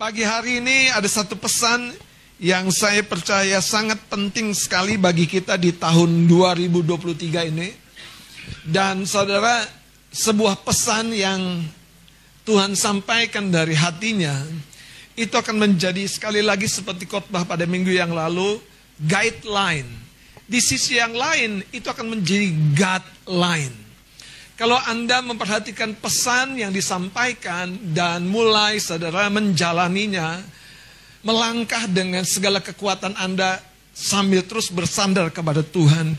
Pagi hari ini ada satu pesan yang saya percaya sangat penting sekali bagi kita di tahun 2023 ini. Dan saudara, sebuah pesan yang Tuhan sampaikan dari hatinya, itu akan menjadi sekali lagi seperti khotbah pada minggu yang lalu, guideline. Di sisi yang lain, itu akan menjadi guideline. Kalau Anda memperhatikan pesan yang disampaikan dan mulai saudara menjalaninya, melangkah dengan segala kekuatan Anda sambil terus bersandar kepada Tuhan,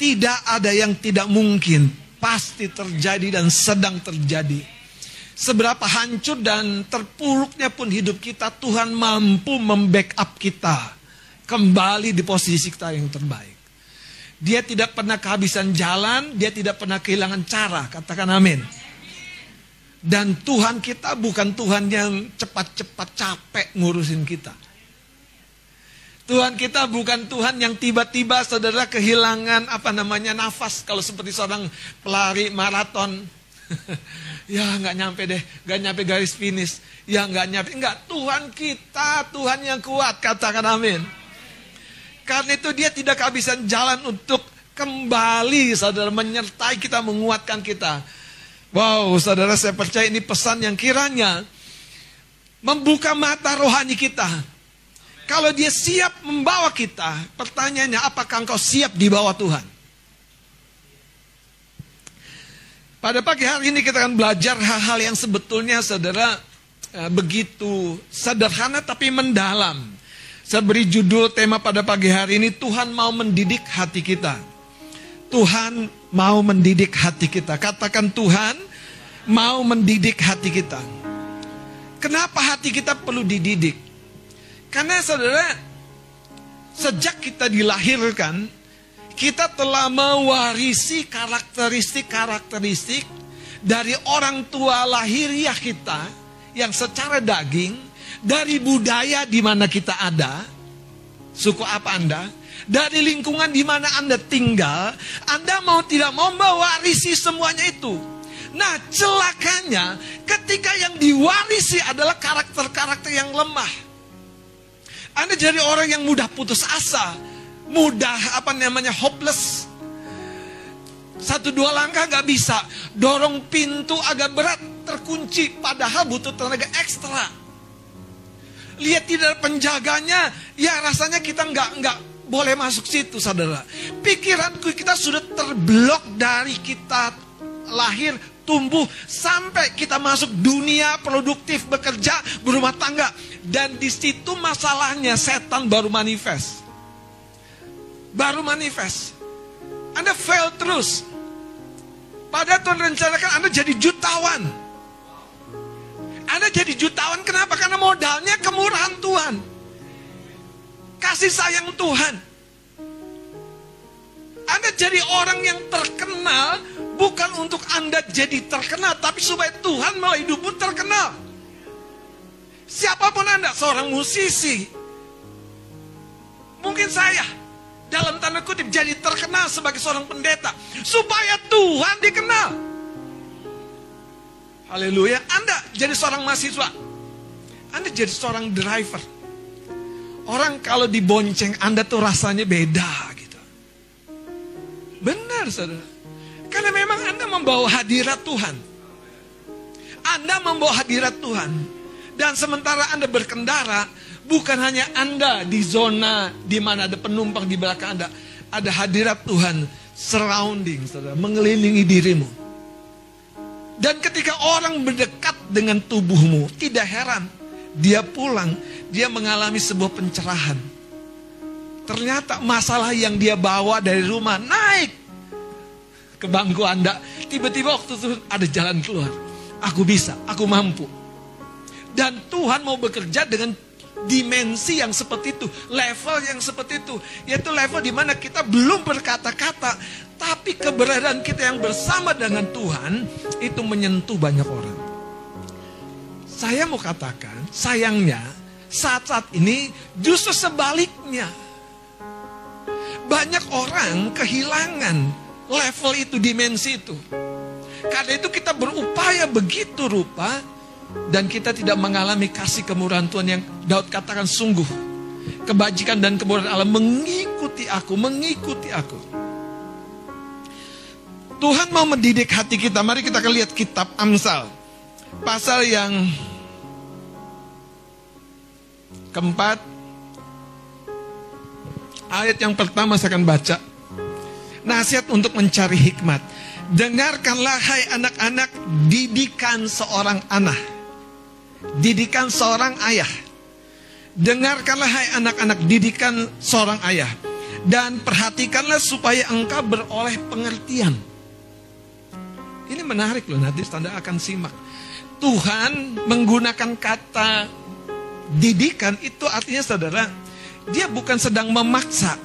tidak ada yang tidak mungkin, pasti terjadi dan sedang terjadi. Seberapa hancur dan terpuruknya pun hidup kita, Tuhan mampu membackup kita kembali di posisi kita yang terbaik. Dia tidak pernah kehabisan jalan, dia tidak pernah kehilangan cara. Katakan amin. Dan Tuhan kita bukan Tuhan yang cepat-cepat capek ngurusin kita. Tuhan kita bukan Tuhan yang tiba-tiba saudara kehilangan apa namanya nafas. Kalau seperti seorang pelari maraton. ya nggak nyampe deh, nggak nyampe garis finish. Ya nggak nyampe, enggak. Tuhan kita, Tuhan yang kuat. Katakan amin. Karena itu dia tidak kehabisan jalan untuk kembali saudara menyertai kita, menguatkan kita. Wow, saudara saya percaya ini pesan yang kiranya membuka mata rohani kita. Kalau dia siap membawa kita, pertanyaannya apakah engkau siap dibawa Tuhan? Pada pagi hari ini kita akan belajar hal-hal yang sebetulnya saudara eh, begitu sederhana tapi mendalam. Saya beri judul tema pada pagi hari ini, Tuhan mau mendidik hati kita. Tuhan mau mendidik hati kita. Katakan Tuhan mau mendidik hati kita. Kenapa hati kita perlu dididik? Karena saudara, sejak kita dilahirkan, kita telah mewarisi karakteristik-karakteristik dari orang tua lahiriah kita yang secara daging dari budaya di mana kita ada, suku apa Anda, dari lingkungan di mana Anda tinggal, Anda mau tidak mau mewarisi semuanya itu. Nah, celakanya ketika yang diwarisi adalah karakter-karakter yang lemah. Anda jadi orang yang mudah putus asa, mudah apa namanya hopeless. Satu dua langkah gak bisa, dorong pintu agak berat, terkunci, padahal butuh tenaga ekstra lihat tidak penjaganya, ya rasanya kita nggak nggak boleh masuk situ, saudara. Pikiranku kita sudah terblok dari kita lahir, tumbuh sampai kita masuk dunia produktif, bekerja, berumah tangga, dan di situ masalahnya setan baru manifest, baru manifest. Anda fail terus. Padahal Tuhan rencanakan Anda jadi jutawan. Anda jadi jutawan kenapa? Karena modalnya kemurahan Tuhan. Kasih sayang Tuhan. Anda jadi orang yang terkenal bukan untuk Anda jadi terkenal, tapi supaya Tuhan mau hidupmu terkenal. Siapa pun Anda, seorang musisi, mungkin saya dalam tanda kutip jadi terkenal sebagai seorang pendeta, supaya Tuhan dikenal. Haleluya. Anda jadi seorang mahasiswa. Anda jadi seorang driver. Orang kalau dibonceng Anda tuh rasanya beda gitu. Benar saudara. Karena memang Anda membawa hadirat Tuhan. Anda membawa hadirat Tuhan. Dan sementara Anda berkendara, bukan hanya Anda di zona di mana ada penumpang di belakang Anda. Ada hadirat Tuhan surrounding, saudara, mengelilingi dirimu. Dan ketika orang mendekat dengan tubuhmu, tidak heran dia pulang, dia mengalami sebuah pencerahan. Ternyata masalah yang dia bawa dari rumah naik ke bangku Anda. Tiba-tiba waktu itu ada jalan keluar. Aku bisa, aku mampu. Dan Tuhan mau bekerja dengan dimensi yang seperti itu, level yang seperti itu, yaitu level di mana kita belum berkata-kata, tapi keberadaan kita yang bersama dengan Tuhan itu menyentuh banyak orang. Saya mau katakan, sayangnya saat-saat ini justru sebaliknya. Banyak orang kehilangan level itu, dimensi itu. Karena itu kita berupaya begitu rupa dan kita tidak mengalami kasih kemurahan Tuhan yang Daud katakan sungguh kebajikan dan kemurahan Allah mengikuti aku, mengikuti aku. Tuhan mau mendidik hati kita. Mari kita lihat kitab Amsal. Pasal yang keempat. Ayat yang pertama saya akan baca. Nasihat untuk mencari hikmat. Dengarkanlah hai anak-anak didikan seorang anak. Didikan seorang ayah. Dengarkanlah hai anak-anak didikan seorang ayah. Dan perhatikanlah supaya engkau beroleh pengertian. Ini menarik loh, nanti Anda akan simak. Tuhan menggunakan kata didikan itu artinya saudara, dia bukan sedang memaksa.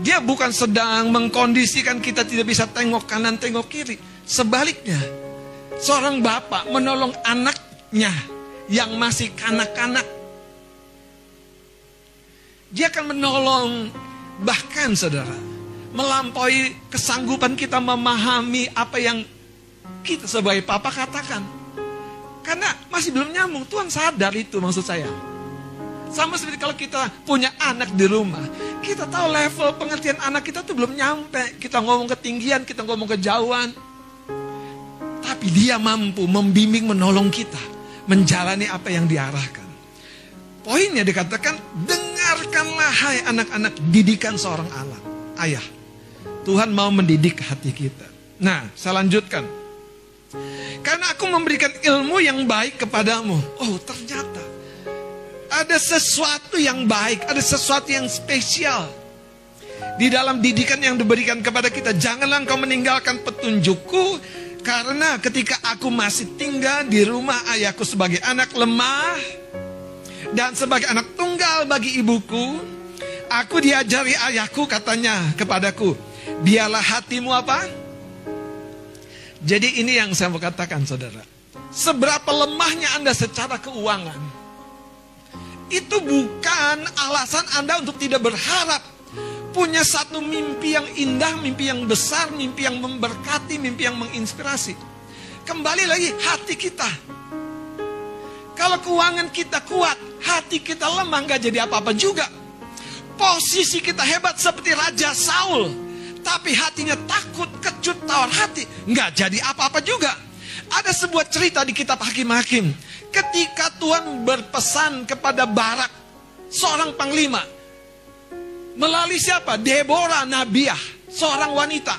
Dia bukan sedang mengkondisikan kita tidak bisa tengok kanan, tengok kiri. Sebaliknya, seorang bapak menolong anaknya yang masih kanak-kanak. Dia akan menolong bahkan saudara, melampaui kesanggupan kita memahami apa yang kita sebagai papa katakan. Karena masih belum nyambung, Tuhan sadar itu maksud saya. Sama seperti kalau kita punya anak di rumah, kita tahu level pengertian anak kita tuh belum nyampe. Kita ngomong ketinggian, kita ngomong kejauhan. Tapi dia mampu membimbing, menolong kita. Menjalani apa yang diarahkan. Poinnya dikatakan, dengarkanlah hai anak-anak didikan seorang anak, ayah. Tuhan mau mendidik hati kita. Nah, saya lanjutkan. Karena aku memberikan ilmu yang baik kepadamu. Oh, ternyata ada sesuatu yang baik, ada sesuatu yang spesial di dalam didikan yang diberikan kepada kita. Janganlah engkau meninggalkan petunjukku karena ketika aku masih tinggal di rumah ayahku sebagai anak lemah dan sebagai anak tunggal bagi ibuku, aku diajari ayahku katanya kepadaku, biarlah hatimu apa? Jadi ini yang saya mau katakan saudara. Seberapa lemahnya Anda secara keuangan. Itu bukan alasan Anda untuk tidak berharap. Punya satu mimpi yang indah, mimpi yang besar, mimpi yang memberkati, mimpi yang menginspirasi. Kembali lagi hati kita. Kalau keuangan kita kuat, hati kita lemah, nggak jadi apa-apa juga. Posisi kita hebat seperti Raja Saul tapi hatinya takut, kecut, tawar hati, nggak jadi apa-apa juga. Ada sebuah cerita di kitab Hakim-Hakim. Ketika Tuhan berpesan kepada Barak, seorang panglima, melalui siapa? Deborah Nabiah, seorang wanita.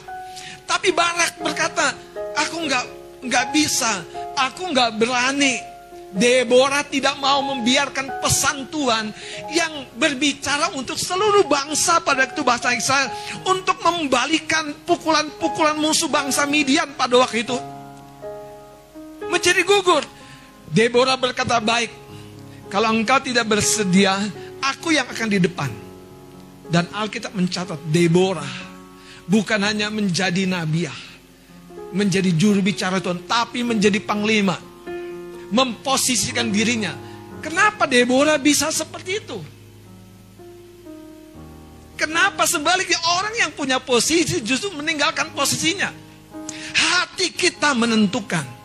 Tapi Barak berkata, aku nggak nggak bisa, aku nggak berani Deborah tidak mau membiarkan pesan Tuhan yang berbicara untuk seluruh bangsa pada waktu bangsa Israel untuk membalikan pukulan-pukulan musuh bangsa Midian pada waktu itu menjadi gugur. Deborah berkata baik, kalau engkau tidak bersedia, aku yang akan di depan. Dan Alkitab mencatat Deborah bukan hanya menjadi nabiah, menjadi juru bicara Tuhan, tapi menjadi panglima memposisikan dirinya. Kenapa Deborah bisa seperti itu? Kenapa sebaliknya orang yang punya posisi justru meninggalkan posisinya? Hati kita menentukan.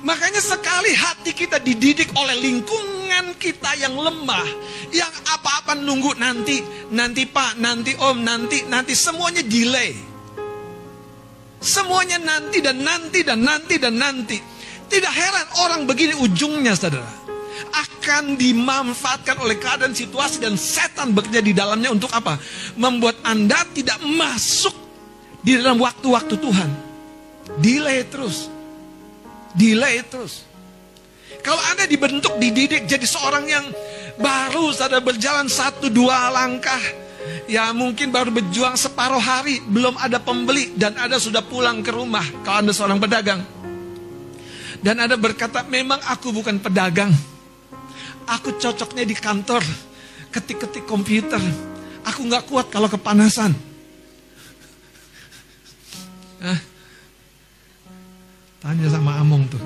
Makanya sekali hati kita dididik oleh lingkungan kita yang lemah, yang apa-apa nunggu nanti, nanti Pak, nanti Om, nanti, nanti semuanya delay. Semuanya nanti dan nanti dan nanti dan nanti. Tidak heran orang begini ujungnya saudara. Akan dimanfaatkan oleh keadaan situasi dan setan bekerja di dalamnya untuk apa? Membuat Anda tidak masuk di dalam waktu-waktu Tuhan. Delay terus. Delay terus. Kalau Anda dibentuk, dididik jadi seorang yang baru saudara berjalan satu dua langkah. Ya mungkin baru berjuang separuh hari, belum ada pembeli dan Anda sudah pulang ke rumah. Kalau Anda seorang pedagang. Dan ada berkata, memang aku bukan pedagang. Aku cocoknya di kantor, ketik-ketik komputer. Aku nggak kuat kalau kepanasan. Nah, tanya sama Among tuh,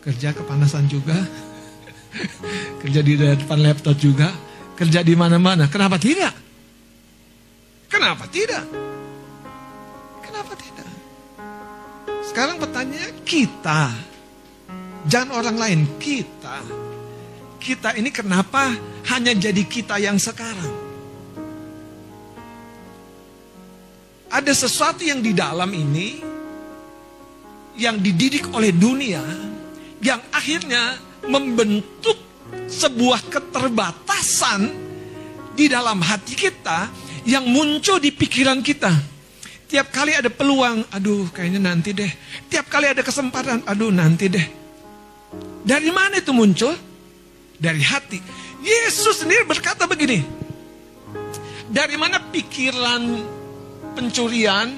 kerja kepanasan juga, kerja di depan laptop juga, kerja di mana-mana. Kenapa tidak? Kenapa tidak? Kenapa tidak? Sekarang pertanyaannya kita Jangan orang lain, kita. Kita ini kenapa hanya jadi kita yang sekarang? Ada sesuatu yang di dalam ini yang dididik oleh dunia yang akhirnya membentuk sebuah keterbatasan di dalam hati kita yang muncul di pikiran kita. Tiap kali ada peluang, aduh kayaknya nanti deh. Tiap kali ada kesempatan, aduh nanti deh. Dari mana itu muncul? Dari hati. Yesus sendiri berkata begini. Dari mana pikiran pencurian,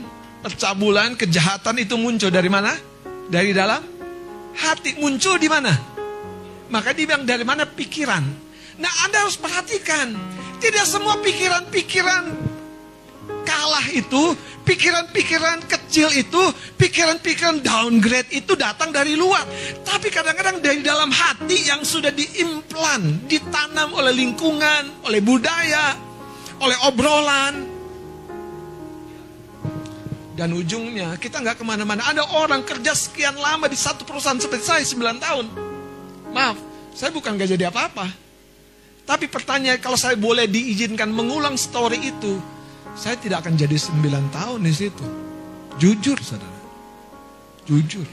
percabulan, kejahatan itu muncul dari mana? Dari dalam hati. Muncul di mana? Maka dibilang dari mana pikiran. Nah Anda harus perhatikan. Tidak semua pikiran-pikiran kalah itu, pikiran-pikiran kecil itu, pikiran-pikiran downgrade itu datang dari luar. Tapi kadang-kadang dari dalam hati yang sudah diimplan, ditanam oleh lingkungan, oleh budaya, oleh obrolan, dan ujungnya kita nggak ke mana-mana. Ada orang kerja sekian lama di satu perusahaan seperti saya 9 tahun. Maaf, saya bukan gak jadi apa-apa. Tapi pertanyaan kalau saya boleh diizinkan mengulang story itu, saya tidak akan jadi 9 tahun di situ. Jujur, saudara. Jujur.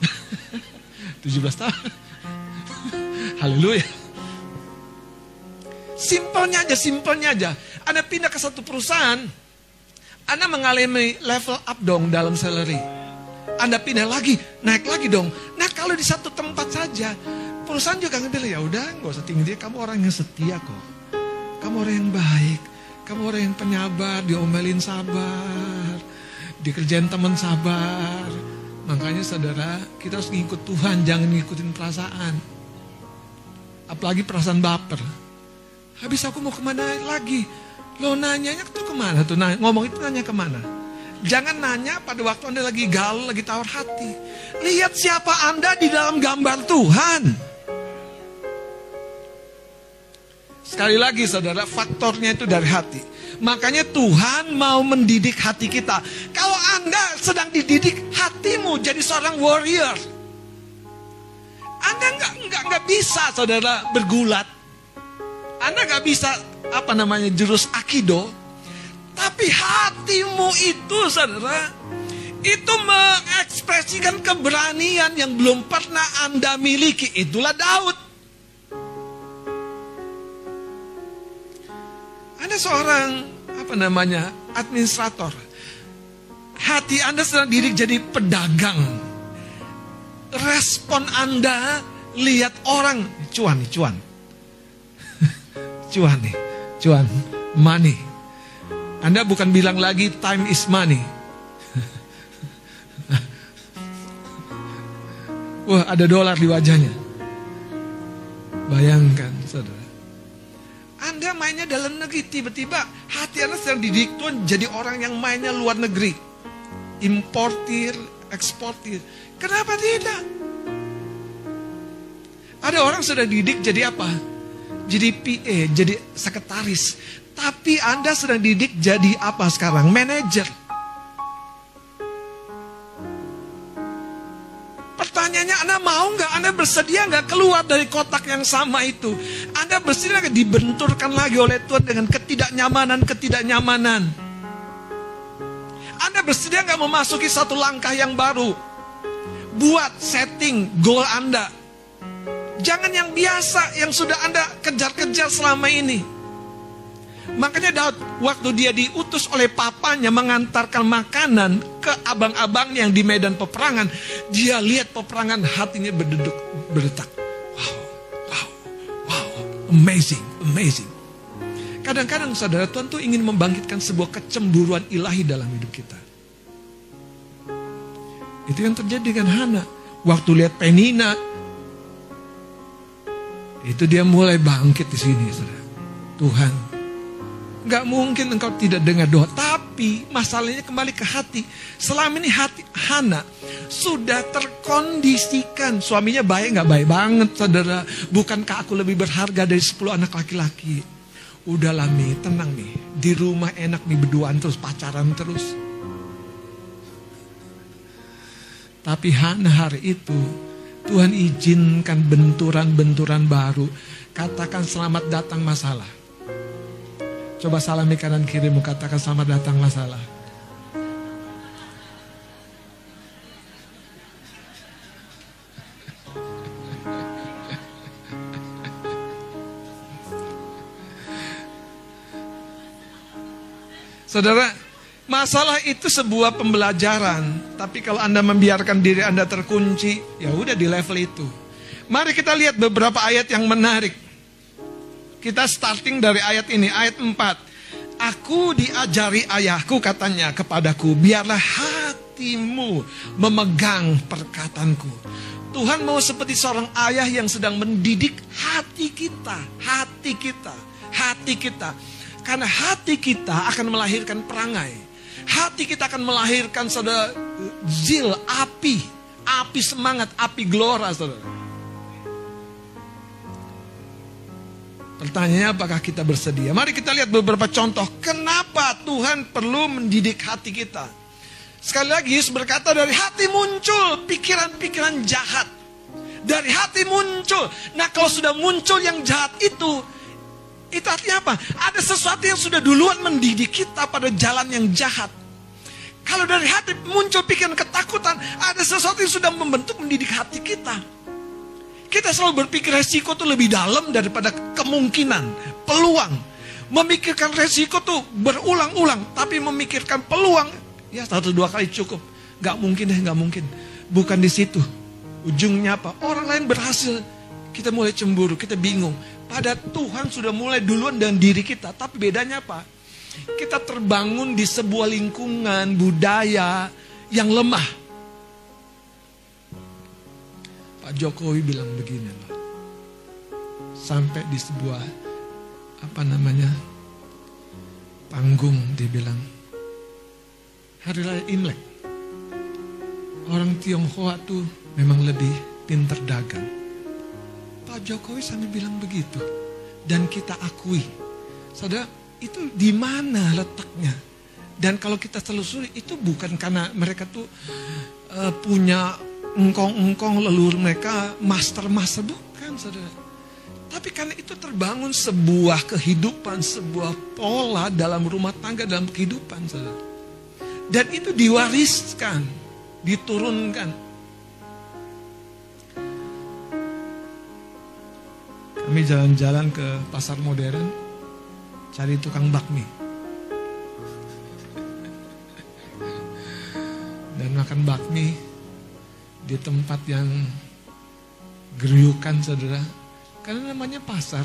17 tahun. Haleluya. Simpelnya aja, simpelnya aja. Anda pindah ke satu perusahaan, anda mengalami level up dong dalam salary. Anda pindah lagi, naik lagi dong. Nah kalau di satu tempat saja, perusahaan juga ngambil ya udah nggak usah tinggi dia. Kamu orang yang setia kok. Kamu orang yang baik. Kamu orang yang penyabar, diomelin sabar, dikerjain teman sabar. Makanya saudara, kita harus ngikut Tuhan, jangan ngikutin perasaan. Apalagi perasaan baper. Habis aku mau ke mana lagi? Lo nanyanya tuh ke mana tuh? Nanya, ngomong itu nanya ke mana? Jangan nanya pada waktu Anda lagi galau, lagi tawar hati. Lihat siapa Anda di dalam gambar Tuhan. Sekali lagi saudara, faktornya itu dari hati. Makanya Tuhan mau mendidik hati kita. Kalau Anda sedang dididik hatimu jadi seorang warrior. Anda nggak nggak nggak bisa saudara bergulat. Anda nggak bisa apa namanya jurus akido, tapi hatimu itu saudara itu mengekspresikan keberanian yang belum pernah Anda miliki. Itulah Daud. Anda seorang apa namanya administrator. Hati Anda sedang diri jadi pedagang. Respon Anda lihat orang cuan cuan. cuan nih cuan, money. Anda bukan bilang lagi time is money. Wah, ada dolar di wajahnya. Bayangkan, saudara. Anda mainnya dalam negeri, tiba-tiba hati Anda sedang dididik Tuhan jadi orang yang mainnya luar negeri. Importir, eksportir. Kenapa tidak? Ada orang sudah didik jadi apa? Jadi PA, jadi sekretaris. Tapi Anda sedang didik jadi apa sekarang? Manajer. Pertanyaannya Anda mau nggak? Anda bersedia nggak keluar dari kotak yang sama itu? Anda bersedia nggak dibenturkan lagi oleh Tuhan dengan ketidaknyamanan-ketidaknyamanan? Anda bersedia nggak memasuki satu langkah yang baru? Buat setting goal Anda Jangan yang biasa yang sudah Anda kejar-kejar selama ini. Makanya Daud waktu dia diutus oleh papanya mengantarkan makanan ke abang-abangnya yang di medan peperangan, dia lihat peperangan hatinya berdeduk, berdetak. Wow, wow, wow, amazing, amazing. Kadang-kadang saudara Tuhan tuh ingin membangkitkan sebuah kecemburuan ilahi dalam hidup kita. Itu yang terjadi dengan Hana. Waktu lihat Penina itu dia mulai bangkit di sini, saudara. Tuhan, nggak mungkin engkau tidak dengar doa. Tapi masalahnya kembali ke hati. Selama ini hati Hana sudah terkondisikan. Suaminya baik nggak baik banget, saudara. Bukankah aku lebih berharga dari 10 anak laki-laki? Udahlah nih, tenang nih. Di rumah enak nih berduaan terus, pacaran terus. Tapi Hana hari itu Tuhan izinkan benturan-benturan baru. Katakan selamat datang masalah. Coba salami kanan kirimu, katakan selamat datang masalah. Saudara, masalah itu sebuah pembelajaran. Tapi kalau Anda membiarkan diri Anda terkunci, ya udah di level itu. Mari kita lihat beberapa ayat yang menarik. Kita starting dari ayat ini, ayat 4. Aku diajari ayahku katanya kepadaku, biarlah hatimu memegang perkataanku. Tuhan mau seperti seorang ayah yang sedang mendidik hati kita, hati kita, hati kita. Karena hati kita akan melahirkan perangai. Hati kita akan melahirkan saudara zil, api. Api semangat, api gelora saudara. Pertanyaannya apakah kita bersedia? Mari kita lihat beberapa contoh. Kenapa Tuhan perlu mendidik hati kita? Sekali lagi Yesus berkata dari hati muncul pikiran-pikiran jahat. Dari hati muncul. Nah kalau sudah muncul yang jahat itu, itu artinya apa? Ada sesuatu yang sudah duluan mendidik kita pada jalan yang jahat. Kalau dari hati muncul pikiran ketakutan, ada sesuatu yang sudah membentuk mendidik hati kita. Kita selalu berpikir resiko itu lebih dalam daripada kemungkinan, peluang. Memikirkan resiko tuh berulang-ulang, tapi memikirkan peluang, ya satu dua kali cukup. Gak mungkin deh, gak mungkin. Bukan di situ. Ujungnya apa? Orang lain berhasil, kita mulai cemburu, kita bingung. Pada Tuhan sudah mulai duluan dan diri kita. Tapi bedanya apa? Kita terbangun di sebuah lingkungan budaya yang lemah. Pak Jokowi bilang begini loh. Sampai di sebuah apa namanya panggung dia bilang hari raya Imlek orang Tionghoa tuh memang lebih pinter dagang Pak Jokowi sampai bilang begitu. Dan kita akui. Saudara, itu di mana letaknya? Dan kalau kita telusuri, itu bukan karena mereka tuh uh, punya engkong-engkong leluhur mereka master-master. Bukan, saudara. Tapi karena itu terbangun sebuah kehidupan, sebuah pola dalam rumah tangga, dalam kehidupan, saudara. Dan itu diwariskan, diturunkan. Kami jalan-jalan ke pasar modern, cari tukang bakmi. Dan makan bakmi di tempat yang geruyukan saudara. Karena namanya pasar.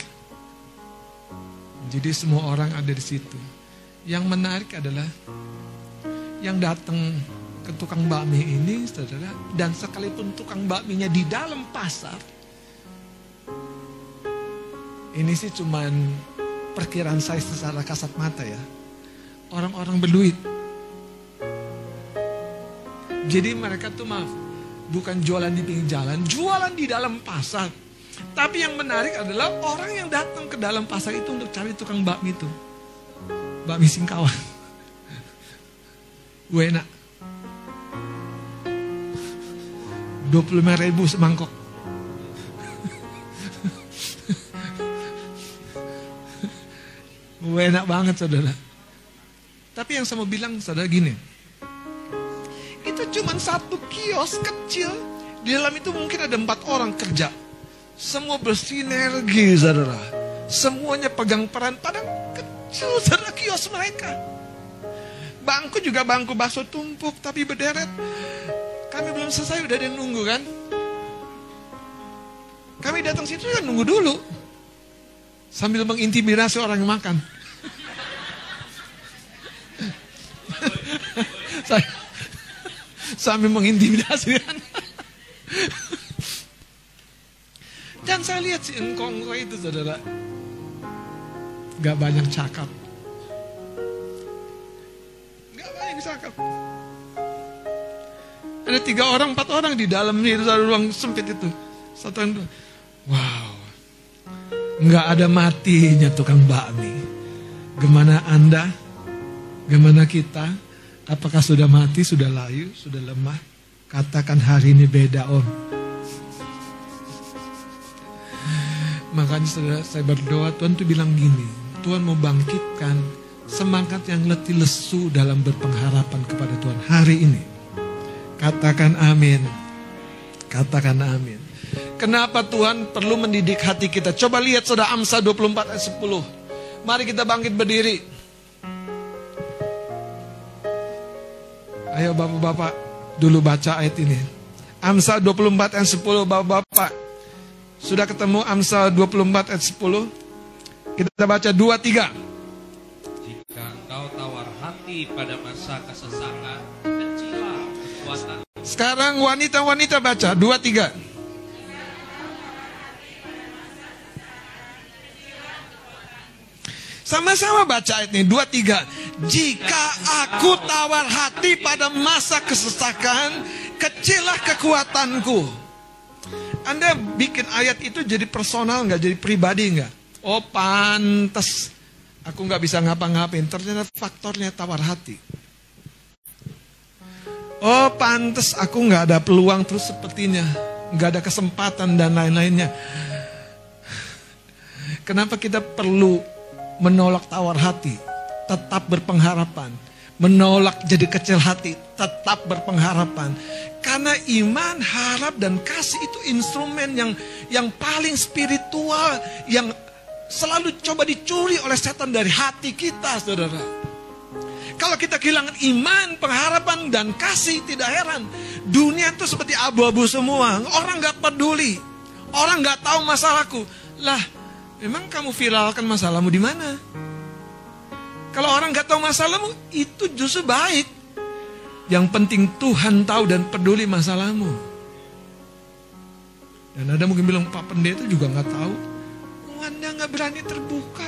Jadi semua orang ada di situ. Yang menarik adalah yang datang ke tukang bakmi ini saudara. Dan sekalipun tukang bakminya di dalam pasar ini sih cuman perkiraan saya secara kasat mata ya. Orang-orang berduit. Jadi mereka tuh maaf, bukan jualan di pinggir jalan, jualan di dalam pasar. Tapi yang menarik adalah orang yang datang ke dalam pasar itu untuk cari tukang bakmi itu. Bakmi singkawan. Wena. 25 ribu semangkok. Enak banget saudara. Tapi yang saya mau bilang saudara gini. Itu cuma satu kios kecil. Di dalam itu mungkin ada empat orang kerja. Semua bersinergi saudara. Semuanya pegang peran pada kecil saudara kios mereka. Bangku juga bangku bakso tumpuk tapi berderet. Kami belum selesai udah ada yang nunggu kan. Kami datang situ kan nunggu dulu. Sambil mengintimidasi orang yang makan. Sambil mengintimidasi. Dan saya lihat si engkong itu saudara. Gak banyak cakap. Gak banyak cakap. Ada tiga orang, empat orang di dalam itu ruang sempit itu. Satu yang wow. Nggak ada matinya tukang bakmi. Gimana Anda? Gimana kita? Apakah sudah mati, sudah layu, sudah lemah? Katakan hari ini beda om. Makanya saya berdoa Tuhan tuh bilang gini, Tuhan mau bangkitkan semangat yang letih lesu dalam berpengharapan kepada Tuhan hari ini. Katakan amin. Katakan amin. Kenapa Tuhan perlu mendidik hati kita? Coba lihat saudara Amsa 24 ayat 10. Mari kita bangkit berdiri. Ayo bapak-bapak dulu baca ayat ini. Amsa 24 ayat 10 bapak-bapak. Sudah ketemu Amsa 24 ayat 10? Kita baca 2 3. Jika engkau tawar hati pada masa kesesakan, kecilah kekuatan. Sekarang wanita-wanita baca 2 3. Sama-sama baca ayat ini, dua tiga. Jika aku tawar hati pada masa kesesakan, kecilah kekuatanku. Anda bikin ayat itu jadi personal nggak, jadi pribadi nggak? Oh pantas, aku nggak bisa ngapa-ngapain. Ternyata faktornya tawar hati. Oh pantas, aku nggak ada peluang terus sepertinya, nggak ada kesempatan dan lain-lainnya. Kenapa kita perlu menolak tawar hati, tetap berpengharapan. Menolak jadi kecil hati, tetap berpengharapan. Karena iman, harap, dan kasih itu instrumen yang yang paling spiritual, yang selalu coba dicuri oleh setan dari hati kita, saudara. Kalau kita kehilangan iman, pengharapan, dan kasih, tidak heran. Dunia itu seperti abu-abu semua. Orang nggak peduli. Orang nggak tahu masalahku. Lah, Memang kamu viralkan masalahmu di mana? Kalau orang nggak tahu masalahmu, itu justru baik. Yang penting Tuhan tahu dan peduli masalahmu. Dan ada mungkin bilang, Pak Pendeta juga nggak tahu. Anda nggak berani terbuka.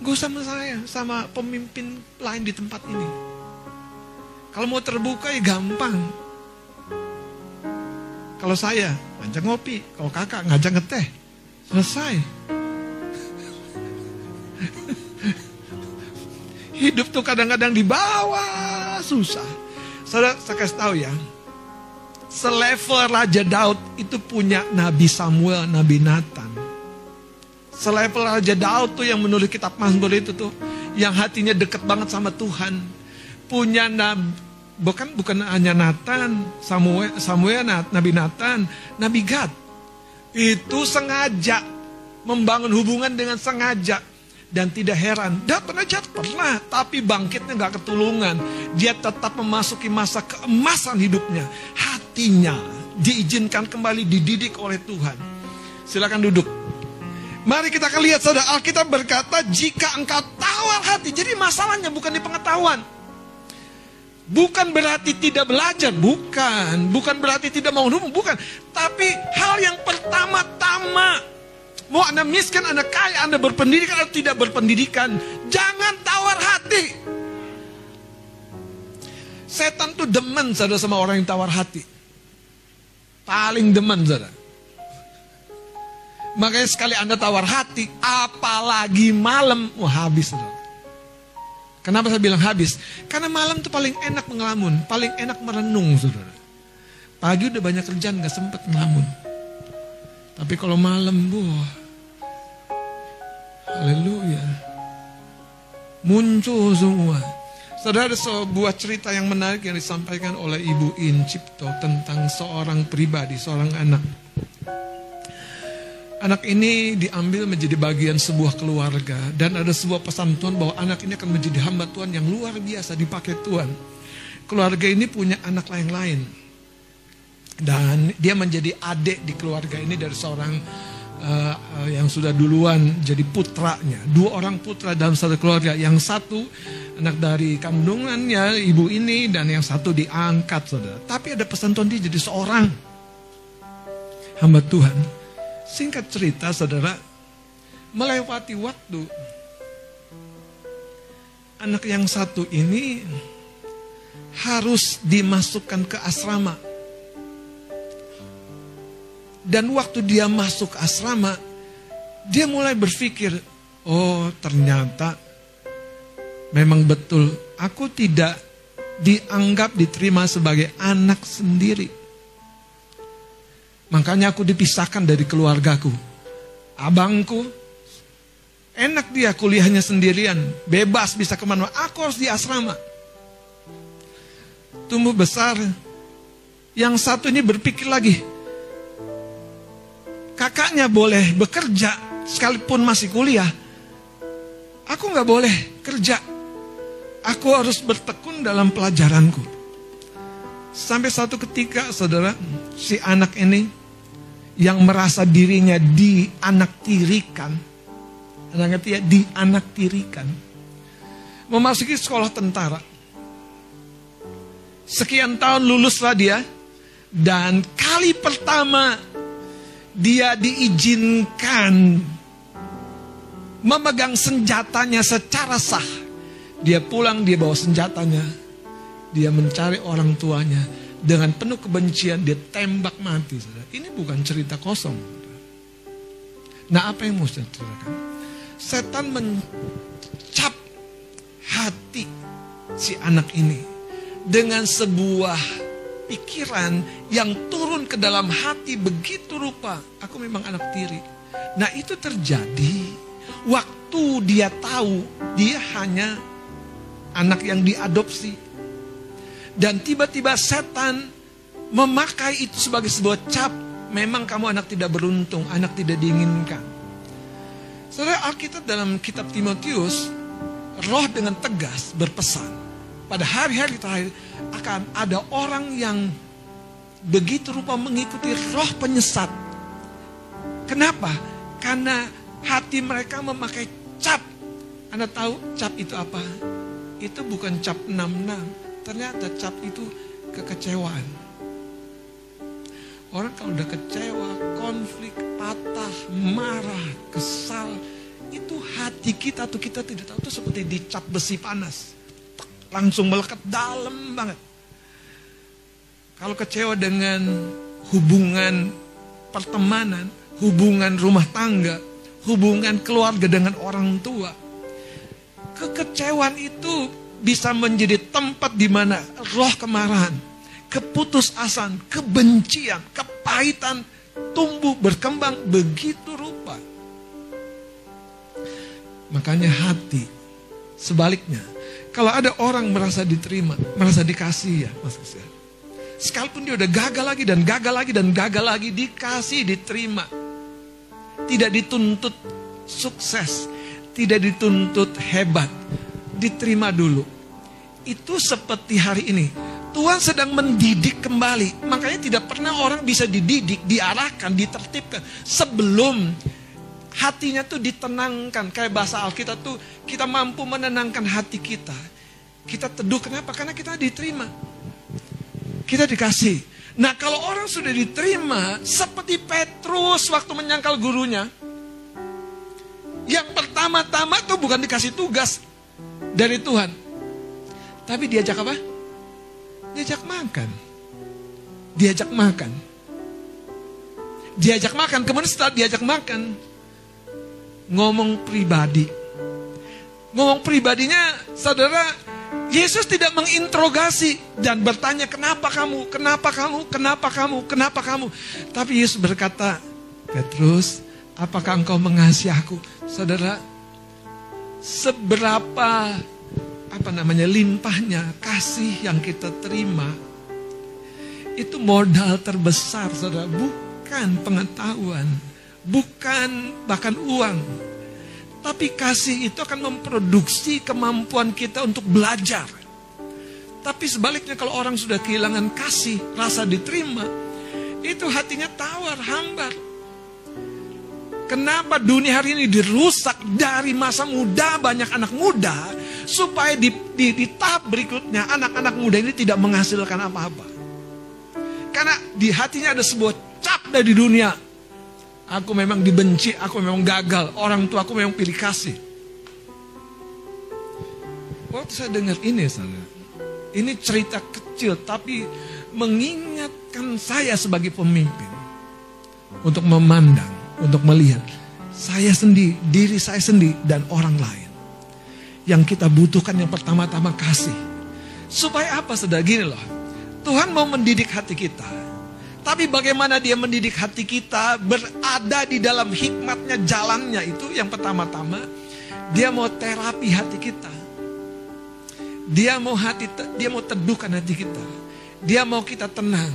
Gue sama saya, sama pemimpin lain di tempat ini. Kalau mau terbuka ya gampang. Kalau saya, ngajak ngopi. Kalau kakak ngajak ngeteh. Selesai. Hidup tuh kadang-kadang di bawah susah. Saudara, saya kasih tahu ya. Selevel Raja Daud itu punya Nabi Samuel, Nabi Nathan. Selevel Raja Daud tuh yang menulis kitab Mazmur itu tuh. Yang hatinya dekat banget sama Tuhan. Punya Bukan bukan hanya Nathan, Samuel, Samuel, Nabi Nathan, Nabi Gad. Itu sengaja membangun hubungan dengan sengaja dan tidak heran. Pernah jatuh pernah, tapi bangkitnya nggak ketulungan. Dia tetap memasuki masa keemasan hidupnya. Hatinya diizinkan kembali dididik oleh Tuhan. Silakan duduk. Mari kita akan lihat saudara Alkitab berkata jika engkau tawar hati. Jadi masalahnya bukan di pengetahuan. Bukan berarti tidak belajar, bukan. Bukan berarti tidak mau hubung, bukan. Tapi hal yang pertama-tama, mau Anda miskin, Anda kaya, Anda berpendidikan atau tidak berpendidikan, jangan tawar hati. Setan tuh demen saudara sama orang yang tawar hati. Paling demen saudara. Makanya sekali Anda tawar hati, apalagi malam, wah habis saudara. Kenapa saya bilang habis? Karena malam tuh paling enak mengelamun, paling enak merenung, saudara. Pagi udah banyak kerjaan, gak sempet ngelamun. Tapi kalau malam, wah, haleluya, muncul semua. Saudara ada sebuah cerita yang menarik yang disampaikan oleh Ibu In Cipto tentang seorang pribadi, seorang anak. Anak ini diambil menjadi bagian sebuah keluarga dan ada sebuah pesan Tuhan bahwa anak ini akan menjadi hamba Tuhan yang luar biasa dipakai Tuhan. Keluarga ini punya anak lain-lain. Dan dia menjadi adik di keluarga ini dari seorang uh, yang sudah duluan jadi putranya. Dua orang putra dalam satu keluarga. Yang satu anak dari kandungannya ibu ini dan yang satu diangkat saudara. Tapi ada pesan Tuhan dia jadi seorang hamba Tuhan. Singkat cerita saudara, melewati waktu, anak yang satu ini harus dimasukkan ke asrama. Dan waktu dia masuk asrama, dia mulai berpikir, oh ternyata memang betul aku tidak dianggap diterima sebagai anak sendiri. Makanya aku dipisahkan dari keluargaku. Abangku, enak dia kuliahnya sendirian, bebas bisa ke mana. Aku harus di asrama. Tumbuh besar, yang satu ini berpikir lagi, kakaknya boleh bekerja sekalipun masih kuliah. Aku nggak boleh kerja. Aku harus bertekun dalam pelajaranku. Sampai satu ketika, saudara, si anak ini yang merasa dirinya dianaktirikan, Anda ngerti ya, dianaktirikan, memasuki sekolah tentara. Sekian tahun luluslah dia, dan kali pertama dia diizinkan memegang senjatanya secara sah. Dia pulang, dia bawa senjatanya, dia mencari orang tuanya dengan penuh kebencian dia tembak mati. Saudara. Ini bukan cerita kosong. Nah apa yang mau saya ceritakan? Setan mencap hati si anak ini dengan sebuah pikiran yang turun ke dalam hati begitu rupa. Aku memang anak tiri. Nah itu terjadi waktu dia tahu dia hanya anak yang diadopsi dan tiba-tiba setan memakai itu sebagai sebuah cap. Memang kamu anak tidak beruntung, anak tidak diinginkan. Saudara Alkitab dalam kitab Timotius, roh dengan tegas berpesan. Pada hari-hari terakhir akan ada orang yang begitu rupa mengikuti roh penyesat. Kenapa? Karena hati mereka memakai cap. Anda tahu cap itu apa? Itu bukan cap 66 Ternyata cap itu kekecewaan. Orang kalau udah kecewa, konflik, patah, marah, kesal, itu hati kita tuh kita tidak tahu itu seperti dicap besi panas. Langsung melekat dalam banget. Kalau kecewa dengan hubungan pertemanan, hubungan rumah tangga, hubungan keluarga dengan orang tua. Kekecewaan itu bisa menjadi tempat di mana roh kemarahan, keputusasaan, kebencian, kepahitan tumbuh berkembang begitu rupa. Makanya hati sebaliknya, kalau ada orang merasa diterima, merasa dikasih ya, Mas Kasihan. Sekalipun dia udah gagal lagi dan gagal lagi dan gagal lagi, dikasih, diterima. Tidak dituntut sukses, tidak dituntut hebat, diterima dulu itu seperti hari ini. Tuhan sedang mendidik kembali. Makanya tidak pernah orang bisa dididik, diarahkan, ditertibkan. Sebelum hatinya tuh ditenangkan. Kayak bahasa Alkitab tuh kita mampu menenangkan hati kita. Kita teduh kenapa? Karena kita diterima. Kita dikasih. Nah kalau orang sudah diterima, seperti Petrus waktu menyangkal gurunya. Yang pertama-tama tuh bukan dikasih tugas dari Tuhan tapi diajak apa? Diajak makan. Diajak makan. Diajak makan. Kemudian setelah diajak makan, ngomong pribadi. Ngomong pribadinya, saudara, Yesus tidak menginterogasi dan bertanya, kenapa kamu, kenapa kamu, kenapa kamu, kenapa kamu. Tapi Yesus berkata, Petrus, apakah engkau mengasihi aku? Saudara, seberapa apa namanya limpahnya kasih yang kita terima itu modal terbesar saudara. Bukan pengetahuan bukan bahkan uang. Tapi kasih itu akan memproduksi kemampuan kita untuk belajar. Tapi sebaliknya kalau orang sudah kehilangan kasih rasa diterima itu hatinya tawar hambar Kenapa dunia hari ini dirusak dari masa muda banyak anak muda supaya di, di, di tahap berikutnya anak-anak muda ini tidak menghasilkan apa-apa. Karena di hatinya ada sebuah cap dari dunia. Aku memang dibenci, aku memang gagal, orang tua aku memang pilih kasih. Waktu saya dengar ini, saya, ini cerita kecil tapi mengingatkan saya sebagai pemimpin untuk memandang untuk melihat saya sendiri, diri saya sendiri, dan orang lain. Yang kita butuhkan yang pertama-tama kasih. Supaya apa saudara? Gini loh, Tuhan mau mendidik hati kita. Tapi bagaimana dia mendidik hati kita berada di dalam hikmatnya jalannya itu yang pertama-tama dia mau terapi hati kita. Dia mau hati dia mau teduhkan hati kita. Dia mau kita tenang.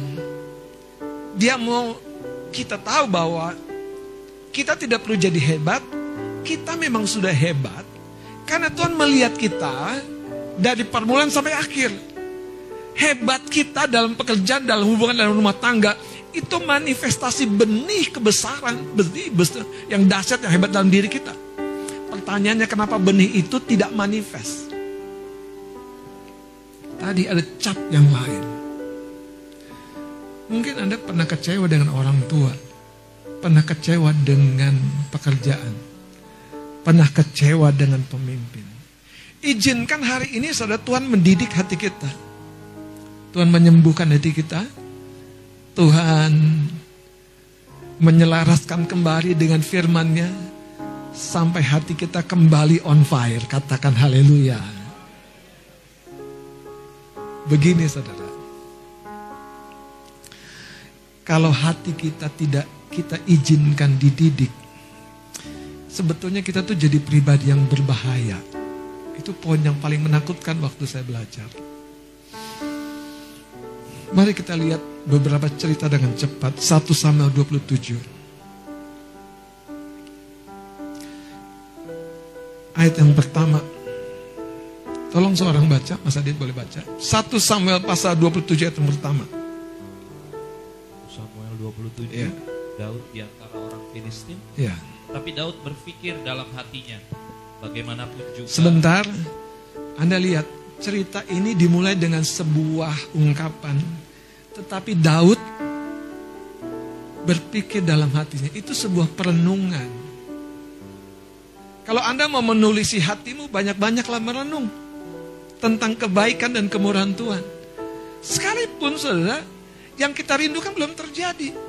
Dia mau kita tahu bahwa kita tidak perlu jadi hebat. Kita memang sudah hebat karena Tuhan melihat kita dari permulaan sampai akhir hebat kita dalam pekerjaan, dalam hubungan dalam rumah tangga, itu manifestasi benih kebesaran, benih besar, yang dahsyat, yang hebat dalam diri kita. Pertanyaannya kenapa benih itu tidak manifest? Tadi ada cap yang lain. Mungkin Anda pernah kecewa dengan orang tua, pernah kecewa dengan pekerjaan, pernah kecewa dengan pemimpin. Izinkan hari ini saudara Tuhan mendidik hati kita Tuhan menyembuhkan hati kita. Tuhan menyelaraskan kembali dengan firman-Nya sampai hati kita kembali on fire. Katakan haleluya. Begini saudara. Kalau hati kita tidak kita izinkan dididik, sebetulnya kita tuh jadi pribadi yang berbahaya. Itu poin yang paling menakutkan waktu saya belajar. Mari kita lihat beberapa cerita dengan cepat. 1 Samuel 27. Ayat yang pertama. Tolong seorang baca, Mas Adit boleh baca. 1 Samuel pasal 27 ayat yang pertama. Samuel 27. Ya. Daud di antara orang Filistin. Ya. Tapi Daud berpikir dalam hatinya, bagaimanapun juga. Sebentar, Anda lihat cerita ini dimulai dengan sebuah ungkapan. Tetapi Daud berpikir dalam hatinya. Itu sebuah perenungan. Kalau Anda mau menulisi hatimu, banyak-banyaklah merenung. Tentang kebaikan dan kemurahan Tuhan. Sekalipun saudara, yang kita rindukan belum terjadi.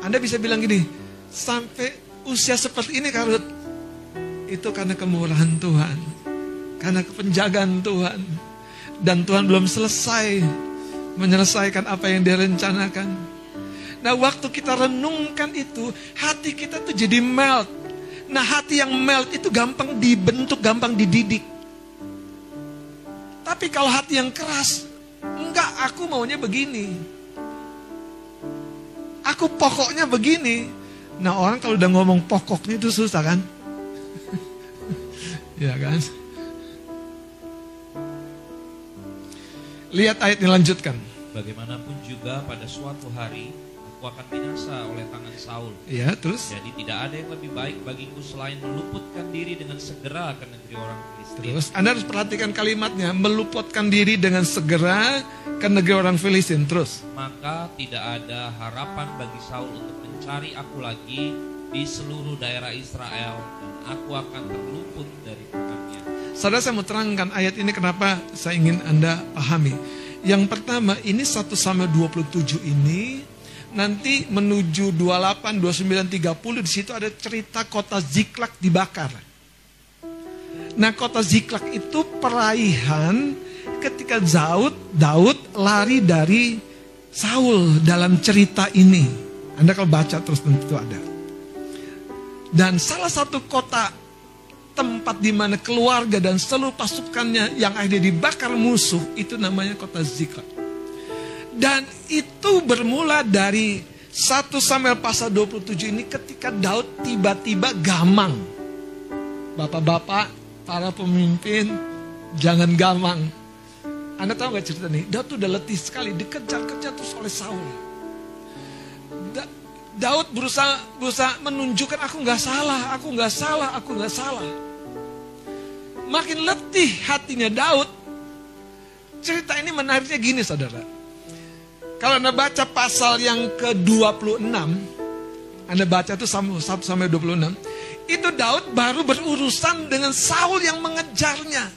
Anda bisa bilang gini, sampai usia seperti ini Karut, itu karena kemurahan Tuhan karena penjagaan Tuhan. Dan Tuhan belum selesai menyelesaikan apa yang dia rencanakan. Nah waktu kita renungkan itu, hati kita tuh jadi melt. Nah hati yang melt itu gampang dibentuk, gampang dididik. Tapi kalau hati yang keras, enggak aku maunya begini. Aku pokoknya begini. Nah orang kalau udah ngomong pokoknya itu susah kan? ya kan? Lihat ayat yang lanjutkan. Bagaimanapun juga pada suatu hari aku akan binasa oleh tangan Saul. Ya, terus? Jadi tidak ada yang lebih baik bagiku selain meluputkan diri dengan segera ke negeri orang Filistin. Terus Anda harus perhatikan kalimatnya, meluputkan diri dengan segera ke negeri orang Filistin. Terus? Maka tidak ada harapan bagi Saul untuk mencari aku lagi di seluruh daerah Israel dan aku akan terluput dari tangannya. Saudara saya mau terangkan ayat ini kenapa saya ingin Anda pahami. Yang pertama ini 1 Samuel 27 ini nanti menuju 28, 29, 30 di situ ada cerita kota Ziklak dibakar. Nah kota Ziklak itu peraihan ketika Daud, Daud lari dari Saul dalam cerita ini. Anda kalau baca terus tentu ada. Dan salah satu kota tempat di mana keluarga dan seluruh pasukannya yang akhirnya dibakar musuh itu namanya kota Ziklag. Dan itu bermula dari 1 Samuel pasal 27 ini ketika Daud tiba-tiba gamang. Bapak-bapak, para pemimpin, jangan gamang. Anda tahu gak cerita nih? Daud tuh udah letih sekali, dikejar-kejar terus oleh Saul. Daud berusaha berusaha menunjukkan aku nggak salah, aku nggak salah, aku nggak salah. Makin letih hatinya Daud. Cerita ini menariknya gini saudara. Kalau Anda baca pasal yang ke-26, Anda baca itu sampai, sampai 26, itu Daud baru berurusan dengan Saul yang mengejarnya.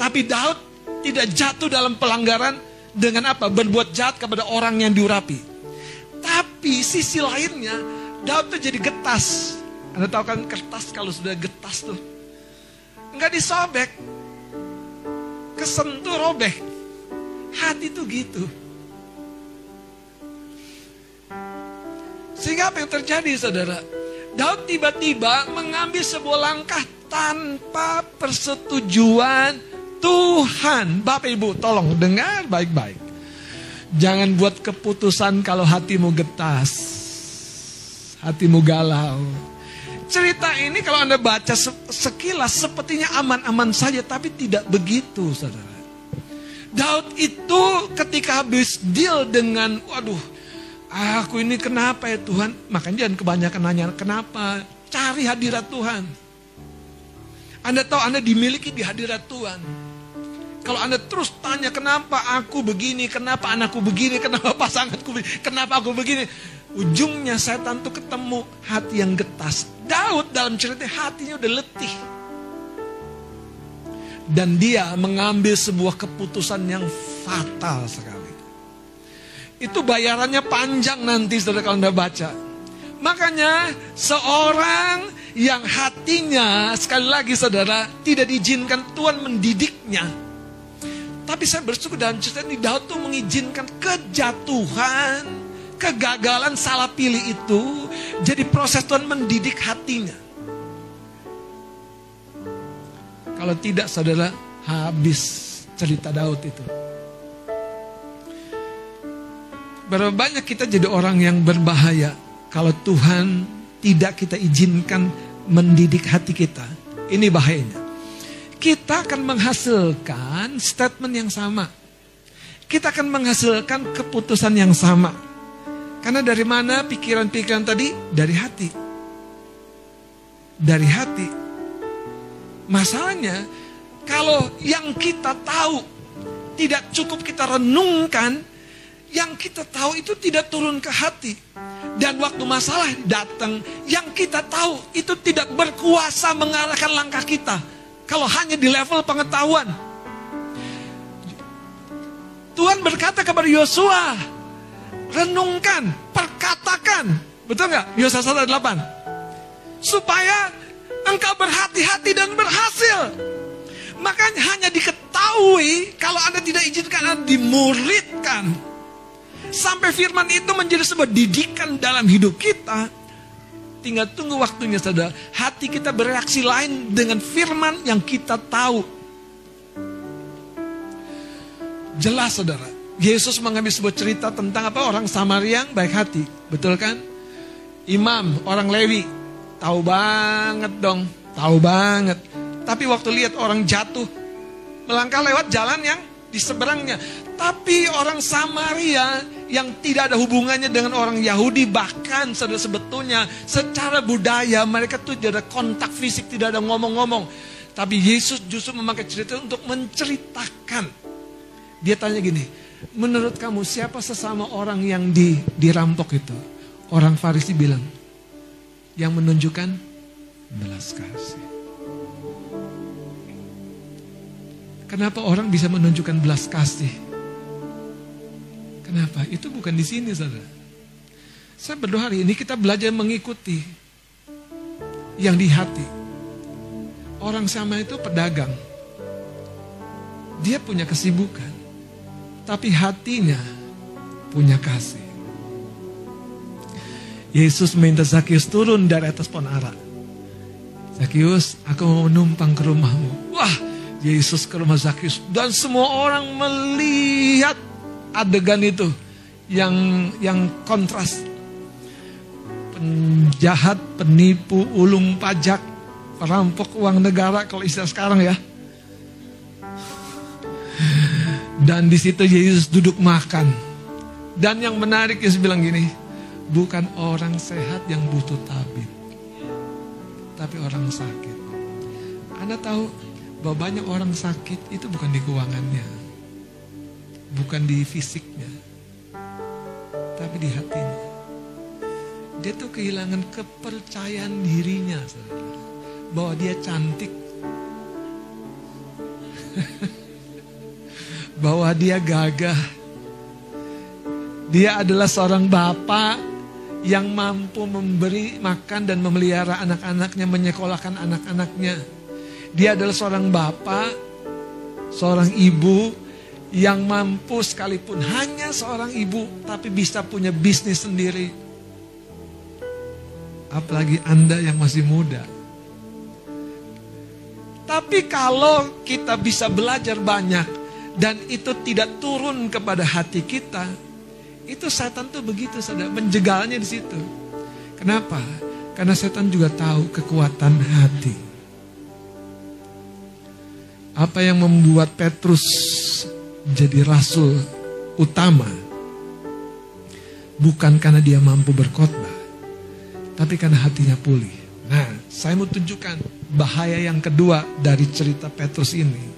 Tapi Daud tidak jatuh dalam pelanggaran dengan apa? Berbuat jahat kepada orang yang diurapi. Tapi sisi lainnya, Daud tuh jadi getas. Anda tahu kan kertas kalau sudah getas tuh. Enggak disobek. Kesentuh robek. Hati tuh gitu. Sehingga apa yang terjadi saudara? Daud tiba-tiba mengambil sebuah langkah tanpa persetujuan Tuhan. Bapak Ibu tolong dengar baik-baik. Jangan buat keputusan kalau hatimu getas. Hatimu galau. Cerita ini kalau Anda baca sekilas sepertinya aman-aman saja. Tapi tidak begitu saudara. Daud itu ketika habis deal dengan, waduh, aku ini kenapa ya Tuhan? Makanya jangan kebanyakan nanya kenapa. Cari hadirat Tuhan. Anda tahu Anda dimiliki di hadirat Tuhan. Kalau Anda terus tanya kenapa aku begini, kenapa anakku begini, kenapa pasanganku begini, kenapa aku begini. Ujungnya saya tentu ketemu hati yang getas. Daud dalam cerita hatinya udah letih dan dia mengambil sebuah keputusan yang fatal sekali. Itu bayarannya panjang nanti saudara kalau anda baca. Makanya seorang yang hatinya sekali lagi saudara tidak diizinkan Tuhan mendidiknya. Tapi saya bersyukur dalam cerita ini Daud tuh mengizinkan kejatuhan, kegagalan salah pilih itu jadi proses Tuhan mendidik hatinya. Kalau tidak saudara habis cerita Daud itu. Berapa banyak kita jadi orang yang berbahaya kalau Tuhan tidak kita izinkan mendidik hati kita. Ini bahayanya. Kita akan menghasilkan statement yang sama. Kita akan menghasilkan keputusan yang sama. Karena dari mana pikiran-pikiran tadi? Dari hati. Dari hati. Masalahnya, kalau yang kita tahu tidak cukup kita renungkan, yang kita tahu itu tidak turun ke hati. Dan waktu masalah datang, yang kita tahu itu tidak berkuasa mengarahkan langkah kita. Kalau hanya di level pengetahuan. Tuhan berkata kepada Yosua, renungkan, perkatakan. Betul nggak? Yosua 1 8. Supaya engkau berhati-hati dan berhasil. Makanya hanya diketahui kalau Anda tidak izinkan Anda dimuridkan. Sampai firman itu menjadi sebuah didikan dalam hidup kita. Tinggal tunggu waktunya saudara. Hati kita bereaksi lain dengan firman yang kita tahu. Jelas saudara. Yesus mengambil sebuah cerita tentang apa orang Samaria yang baik hati. Betul kan? Imam, orang Lewi, Tahu banget dong, tahu banget. Tapi waktu lihat orang jatuh, melangkah lewat jalan yang di seberangnya. Tapi orang Samaria yang tidak ada hubungannya dengan orang Yahudi bahkan sebetulnya secara budaya mereka tuh tidak ada kontak fisik, tidak ada ngomong-ngomong. Tapi Yesus justru memakai cerita untuk menceritakan. Dia tanya gini, menurut kamu siapa sesama orang yang di, dirampok itu? Orang Farisi bilang, yang menunjukkan belas kasih. Kenapa orang bisa menunjukkan belas kasih? Kenapa? Itu bukan di sini, saudara. Saya berdoa hari ini kita belajar mengikuti yang di hati. Orang sama itu pedagang. Dia punya kesibukan. Tapi hatinya punya kasih. Yesus minta Zakius turun dari atas pohon ara. Zakius, aku mau menumpang ke rumahmu. Wah, Yesus ke rumah Zakius. Dan semua orang melihat adegan itu yang yang kontras. Penjahat, penipu, ulung pajak, perampok uang negara kalau istilah sekarang ya. Dan di situ Yesus duduk makan. Dan yang menarik Yesus bilang gini, Bukan orang sehat yang butuh tabib. Tapi orang sakit. Anda tahu bahwa banyak orang sakit itu bukan di keuangannya. Bukan di fisiknya. Tapi di hatinya. Dia tuh kehilangan kepercayaan dirinya. Bahwa dia cantik. bahwa dia gagah. Dia adalah seorang bapak yang mampu memberi makan dan memelihara anak-anaknya, menyekolahkan anak-anaknya. Dia adalah seorang bapak, seorang ibu yang mampu sekalipun hanya seorang ibu tapi bisa punya bisnis sendiri. Apalagi Anda yang masih muda. Tapi kalau kita bisa belajar banyak dan itu tidak turun kepada hati kita, itu setan tuh begitu saudara, menjegalnya di situ. Kenapa? Karena setan juga tahu kekuatan hati. Apa yang membuat Petrus jadi rasul utama bukan karena dia mampu berkhotbah, tapi karena hatinya pulih. Nah, saya mau tunjukkan bahaya yang kedua dari cerita Petrus ini.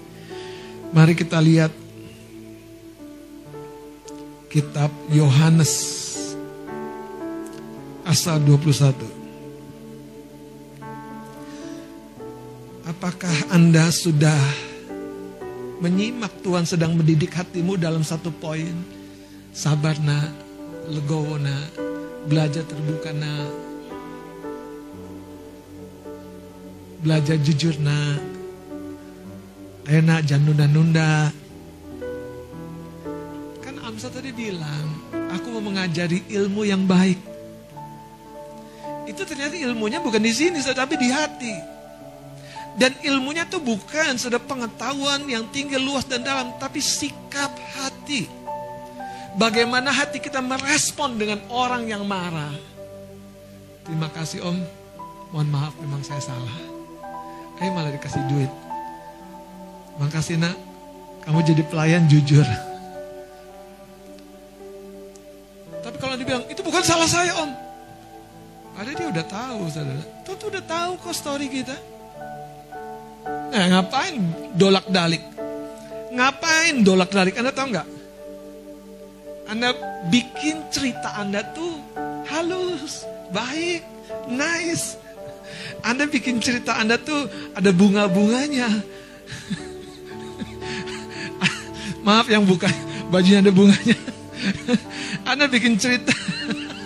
Mari kita lihat kitab Yohanes pasal 21. Apakah Anda sudah menyimak Tuhan sedang mendidik hatimu dalam satu poin? Sabar nak, legowo nak, belajar terbuka nak, belajar jujur nak, enak jangan nunda-nunda. Kan Amsa tadi bilang, aku mau mengajari ilmu yang baik. Itu ternyata ilmunya bukan di sini, tapi di hati. Dan ilmunya tuh bukan sudah pengetahuan yang tinggi, luas dan dalam, tapi sikap hati. Bagaimana hati kita merespon dengan orang yang marah. Terima kasih om, mohon maaf memang saya salah. Eh malah dikasih duit. Makasih nak, kamu jadi pelayan jujur. Tapi kalau dibilang, itu bukan salah saya om. Ada dia udah tahu saudara. Tuh, tuh udah tahu kok story kita. Nah, ngapain dolak dalik? Ngapain dolak dalik? Anda tahu nggak? Anda bikin cerita Anda tuh halus, baik, nice. Anda bikin cerita Anda tuh ada bunga-bunganya. Maaf yang buka bajunya ada bunganya. Anda bikin cerita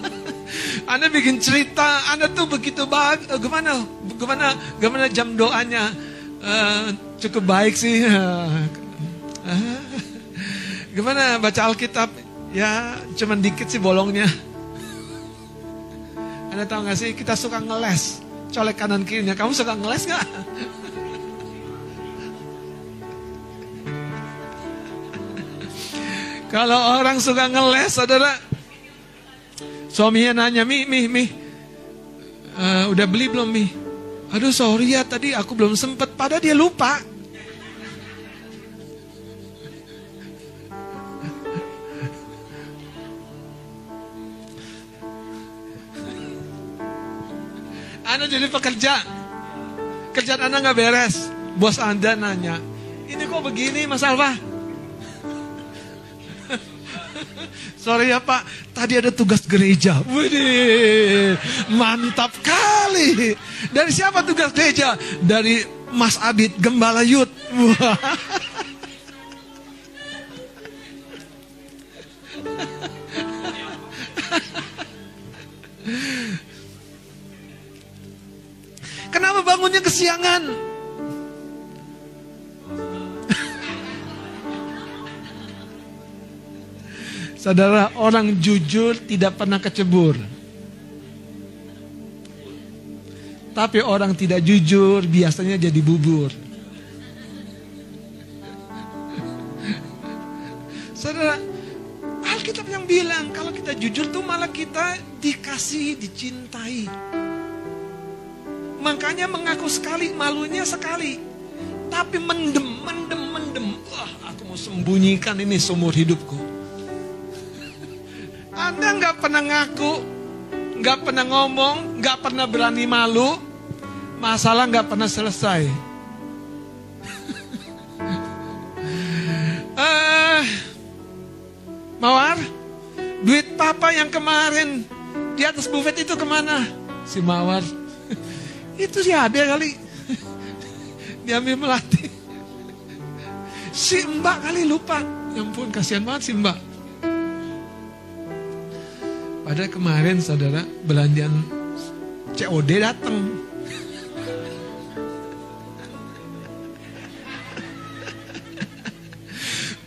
Anda bikin cerita, Anda tuh begitu bahagia. Gimana? Gimana? Gimana jam doanya? Uh, cukup baik sih. Uh, gimana baca Alkitab? Ya, cuman dikit sih bolongnya. Anda tahu gak sih, kita suka ngeles. Colek kanan kirinya. Kamu suka ngeles gak? Kalau orang suka ngeles, saudara, suaminya nanya, Mi, Mi, Mi, uh, udah beli belum Mi? Aduh sorry ya tadi aku belum sempet. Pada dia lupa. Anda jadi pekerja. Kerjaan Anda nggak beres. Bos Anda nanya, ini kok begini Mas Alfa? Sorry ya Pak, tadi ada tugas gereja. Widih, mantap kali. Dari siapa tugas gereja? Dari Mas Abid Gembala Yud. Kenapa bangunnya kesiangan? Saudara, orang jujur tidak pernah kecebur. Tapi orang tidak jujur biasanya jadi bubur. Saudara, Alkitab yang bilang kalau kita jujur tuh malah kita dikasih, dicintai. Makanya mengaku sekali, malunya sekali. Tapi mendem, mendem, mendem. Wah, aku mau sembunyikan ini seumur hidupku. Anda nggak pernah ngaku, nggak pernah ngomong, nggak pernah berani malu, masalah nggak pernah selesai. uh, Mawar, duit papa yang kemarin di atas buffet itu ke mana? Si Mawar, itu si Ade kali, diambil melati. Si Mbak kali lupa, ya ampun kasihan banget si Mbak. Pada kemarin saudara belanjaan COD datang.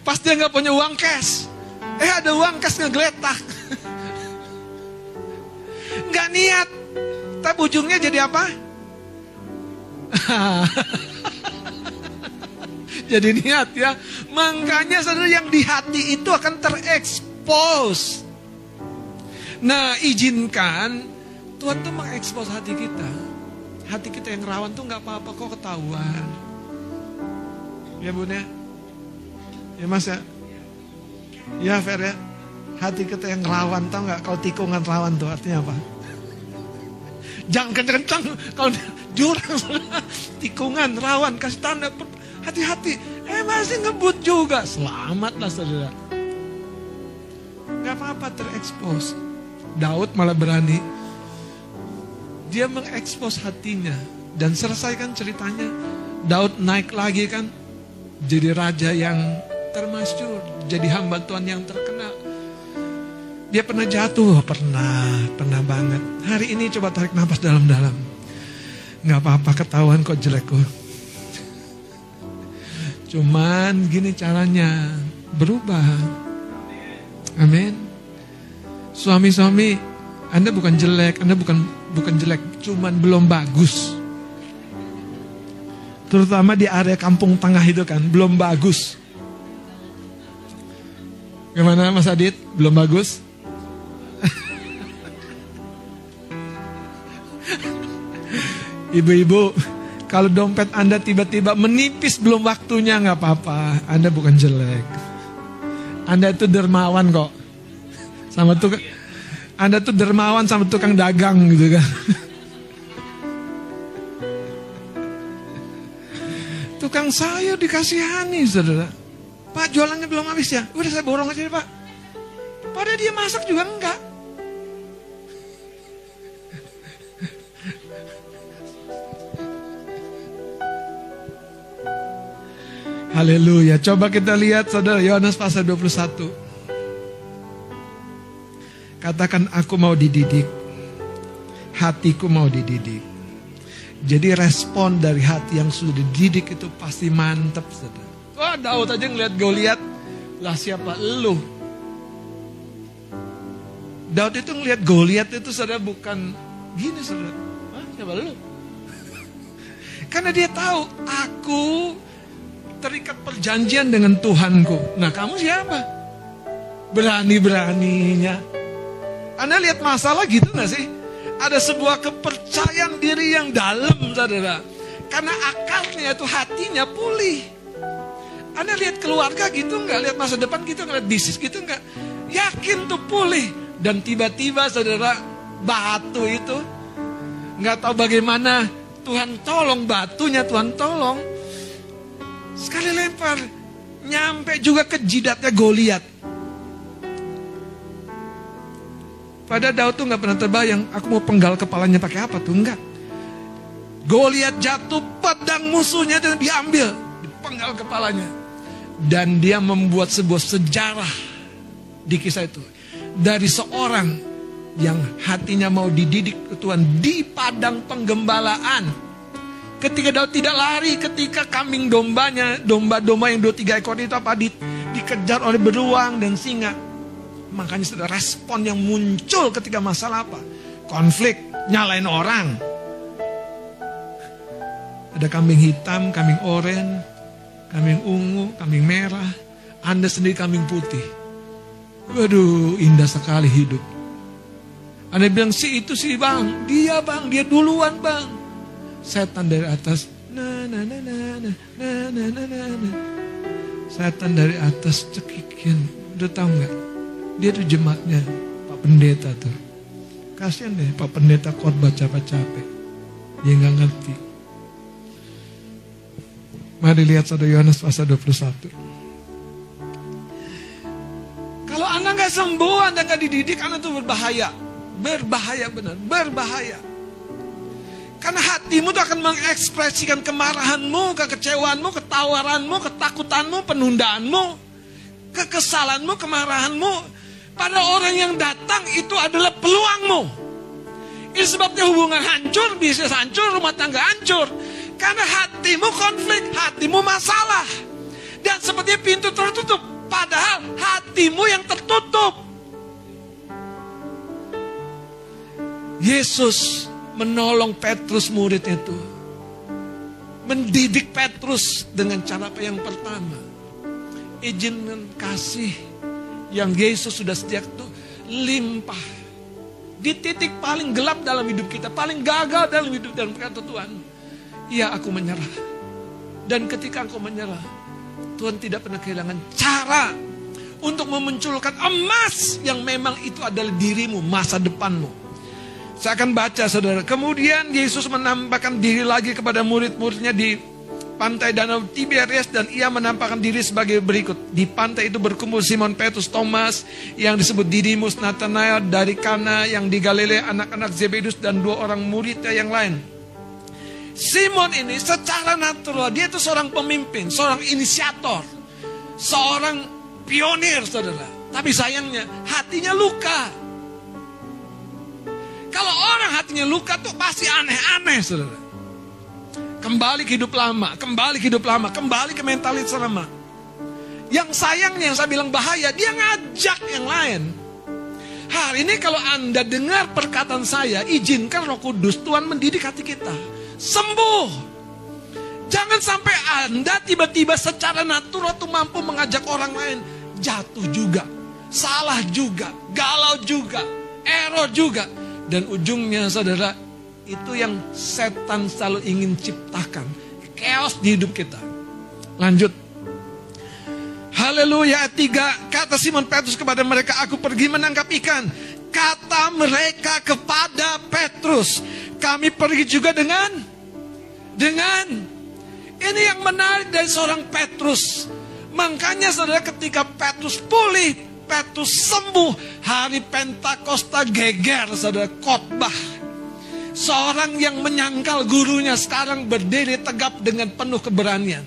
Pas dia nggak punya uang cash, eh ada uang cash ngegeletak. Nggak niat, Tapi ujungnya jadi apa? jadi niat ya. Makanya saudara yang di hati itu akan terekspos. Nah izinkan Tuhan tuh mengekspos hati kita. Hati kita yang rawan tuh nggak apa-apa kok ketahuan. Ya bun ya. Ya mas ya. Ya Fer ya. Hati kita yang rawan tau nggak kalau tikungan rawan tuh artinya apa? Jangan kencang-kencang kalau jurang tikungan rawan kasih tanda hati-hati. Eh masih ngebut juga. Selamatlah saudara. Gak apa-apa terekspos. Daud malah berani. Dia mengekspos hatinya. Dan selesaikan ceritanya. Daud naik lagi kan. Jadi raja yang termasyur. Jadi hamba Tuhan yang terkenal. Dia pernah jatuh, pernah, pernah banget. Hari ini coba tarik nafas dalam-dalam. Gak apa-apa ketahuan kok jelek kok. Cuman gini caranya, berubah. Amin. Suami-suami, Anda bukan jelek, Anda bukan bukan jelek, cuman belum bagus. Terutama di area kampung tengah itu kan, belum bagus. Gimana Mas Adit? Belum bagus? Ibu-ibu, kalau dompet Anda tiba-tiba menipis belum waktunya nggak apa-apa. Anda bukan jelek. Anda itu dermawan kok. Sama tukang Anda tuh dermawan sama tukang dagang gitu kan. tukang sayur dikasihani saudara. Pak jualannya belum habis ya? Udah saya borong aja pak. Padahal dia masak juga enggak. Haleluya. Coba kita lihat saudara Yohanes pasal 21. Katakan aku mau dididik. Hatiku mau dididik. Jadi respon dari hati yang sudah dididik itu pasti mantap saudara. Wah Daud aja ngeliat Goliat. Lah siapa lu? Daud itu ngeliat Goliat itu saudara bukan gini saudara. Hah, siapa lu? Karena dia tahu aku terikat perjanjian dengan Tuhanku. Nah kamu siapa? Berani-beraninya. Anda lihat masalah gitu gak sih? Ada sebuah kepercayaan diri yang dalam saudara. Karena akarnya itu hatinya pulih. Anda lihat keluarga gitu nggak? Lihat masa depan gitu nggak? Lihat bisnis gitu nggak? Yakin tuh pulih. Dan tiba-tiba saudara batu itu nggak tahu bagaimana Tuhan tolong batunya Tuhan tolong Sekali lempar, nyampe juga ke jidatnya Goliat. Pada Daud tuh nggak pernah terbayang, aku mau penggal kepalanya pakai apa tuh enggak. Goliat jatuh, pedang musuhnya dan diambil, dipenggal kepalanya. Dan dia membuat sebuah sejarah di kisah itu. Dari seorang yang hatinya mau dididik ke Tuhan di padang penggembalaan Ketika Daud tidak lari, ketika kambing dombanya, domba-domba yang dua tiga ekor itu apa di, dikejar oleh beruang dan singa. Makanya sudah respon yang muncul ketika masalah apa? Konflik, nyalain orang. Ada kambing hitam, kambing oranye, kambing ungu, kambing merah. Anda sendiri kambing putih. Waduh, indah sekali hidup. Anda bilang, si itu sih bang, dia bang, dia duluan bang setan dari atas na na na na na na na na na setan dari atas cekikin udah tahu nggak dia tuh jemaatnya pak pendeta tuh. Kasihan deh pak pendeta khotbah capek-capek dia nggak ngerti. Mari lihat saudara Yohanes pasal 21 kalau anak nggak sembuh anda nggak dididik anak tuh berbahaya. Berbahaya benar berbahaya. Karena hatimu itu akan mengekspresikan kemarahanmu, kekecewaanmu, ketawaranmu, ketakutanmu, penundaanmu, kekesalanmu, kemarahanmu. Pada orang yang datang itu adalah peluangmu. Ini sebabnya hubungan hancur, bisnis hancur, rumah tangga hancur. Karena hatimu konflik, hatimu masalah. Dan sepertinya pintu tertutup. Padahal hatimu yang tertutup. Yesus menolong Petrus muridnya itu. Mendidik Petrus dengan cara apa yang pertama. Izinkan kasih yang Yesus sudah sediakan itu limpah. Di titik paling gelap dalam hidup kita, paling gagal dalam hidup dan berkata Tuhan, iya aku menyerah. Dan ketika aku menyerah, Tuhan tidak pernah kehilangan cara untuk memunculkan emas yang memang itu adalah dirimu, masa depanmu. Saya akan baca saudara. Kemudian Yesus menampakkan diri lagi kepada murid-muridnya di pantai Danau Tiberias dan ia menampakkan diri sebagai berikut. Di pantai itu berkumpul Simon Petrus, Thomas yang disebut Didimus, Nathanael dari Kana yang di Galilea, anak-anak Zebedus dan dua orang muridnya yang lain. Simon ini secara natural dia itu seorang pemimpin, seorang inisiator, seorang pionir saudara. Tapi sayangnya hatinya luka. Kalau orang hatinya luka tuh pasti aneh-aneh, saudara. Kembali ke hidup lama, kembali ke hidup lama, kembali ke mentalitas lama. Yang sayangnya yang saya bilang bahaya, dia ngajak yang lain. Hari ini kalau Anda dengar perkataan saya, izinkan roh kudus, Tuhan mendidik hati kita. Sembuh. Jangan sampai Anda tiba-tiba secara natural tuh mampu mengajak orang lain. Jatuh juga, salah juga, galau juga, error juga dan ujungnya saudara, itu yang setan selalu ingin ciptakan. Chaos di hidup kita. Lanjut. Haleluya tiga kata Simon Petrus kepada mereka aku pergi menangkap ikan kata mereka kepada Petrus kami pergi juga dengan dengan ini yang menarik dari seorang Petrus makanya saudara ketika Petrus pulih Petrus sembuh. Hari Pentakosta geger, saudara khotbah. Seorang yang menyangkal gurunya sekarang berdiri tegap dengan penuh keberanian.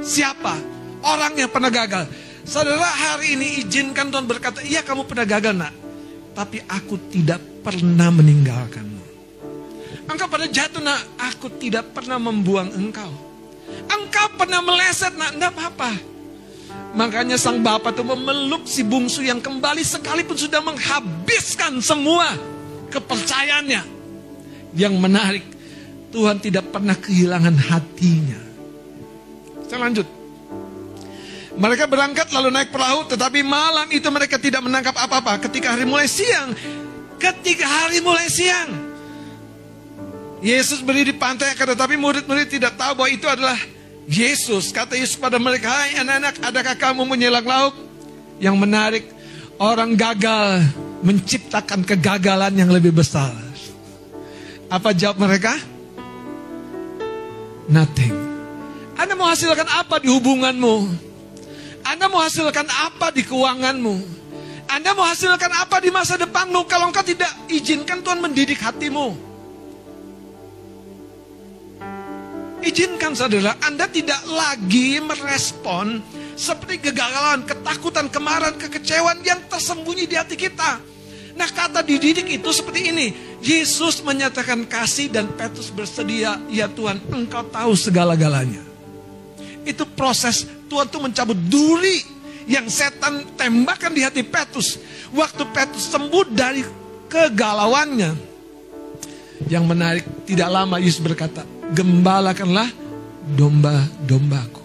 Siapa? Orang yang pernah gagal. Saudara hari ini izinkan Tuhan berkata, iya kamu pernah gagal nak. Tapi aku tidak pernah meninggalkanmu. Engkau pada jatuh nak, aku tidak pernah membuang engkau. Engkau pernah meleset nak, enggak apa-apa. Makanya sang bapak itu memeluk si bungsu yang kembali sekalipun sudah menghabiskan semua kepercayaannya. Yang menarik, Tuhan tidak pernah kehilangan hatinya. Saya lanjut. Mereka berangkat lalu naik perahu, tetapi malam itu mereka tidak menangkap apa-apa. Ketika hari mulai siang, ketika hari mulai siang, Yesus berdiri di pantai, tetapi murid-murid tidak tahu bahwa itu adalah Yesus, kata Yesus pada mereka, hai anak-anak, adakah kamu menyelang lauk? Yang menarik, orang gagal menciptakan kegagalan yang lebih besar. Apa jawab mereka? Nothing. Anda mau hasilkan apa di hubunganmu? Anda mau hasilkan apa di keuanganmu? Anda mau hasilkan apa di masa depanmu kalau engkau tidak izinkan Tuhan mendidik hatimu? Izinkan saudara, Anda tidak lagi merespon seperti kegagalan, ketakutan, kemarahan, kekecewaan yang tersembunyi di hati kita. Nah kata dididik itu seperti ini. Yesus menyatakan kasih dan Petrus bersedia. Ya Tuhan, engkau tahu segala-galanya. Itu proses Tuhan tuh mencabut duri yang setan tembakan di hati Petrus. Waktu Petrus sembuh dari kegalauannya. Yang menarik, tidak lama Yesus berkata, gembalakanlah domba-dombaku.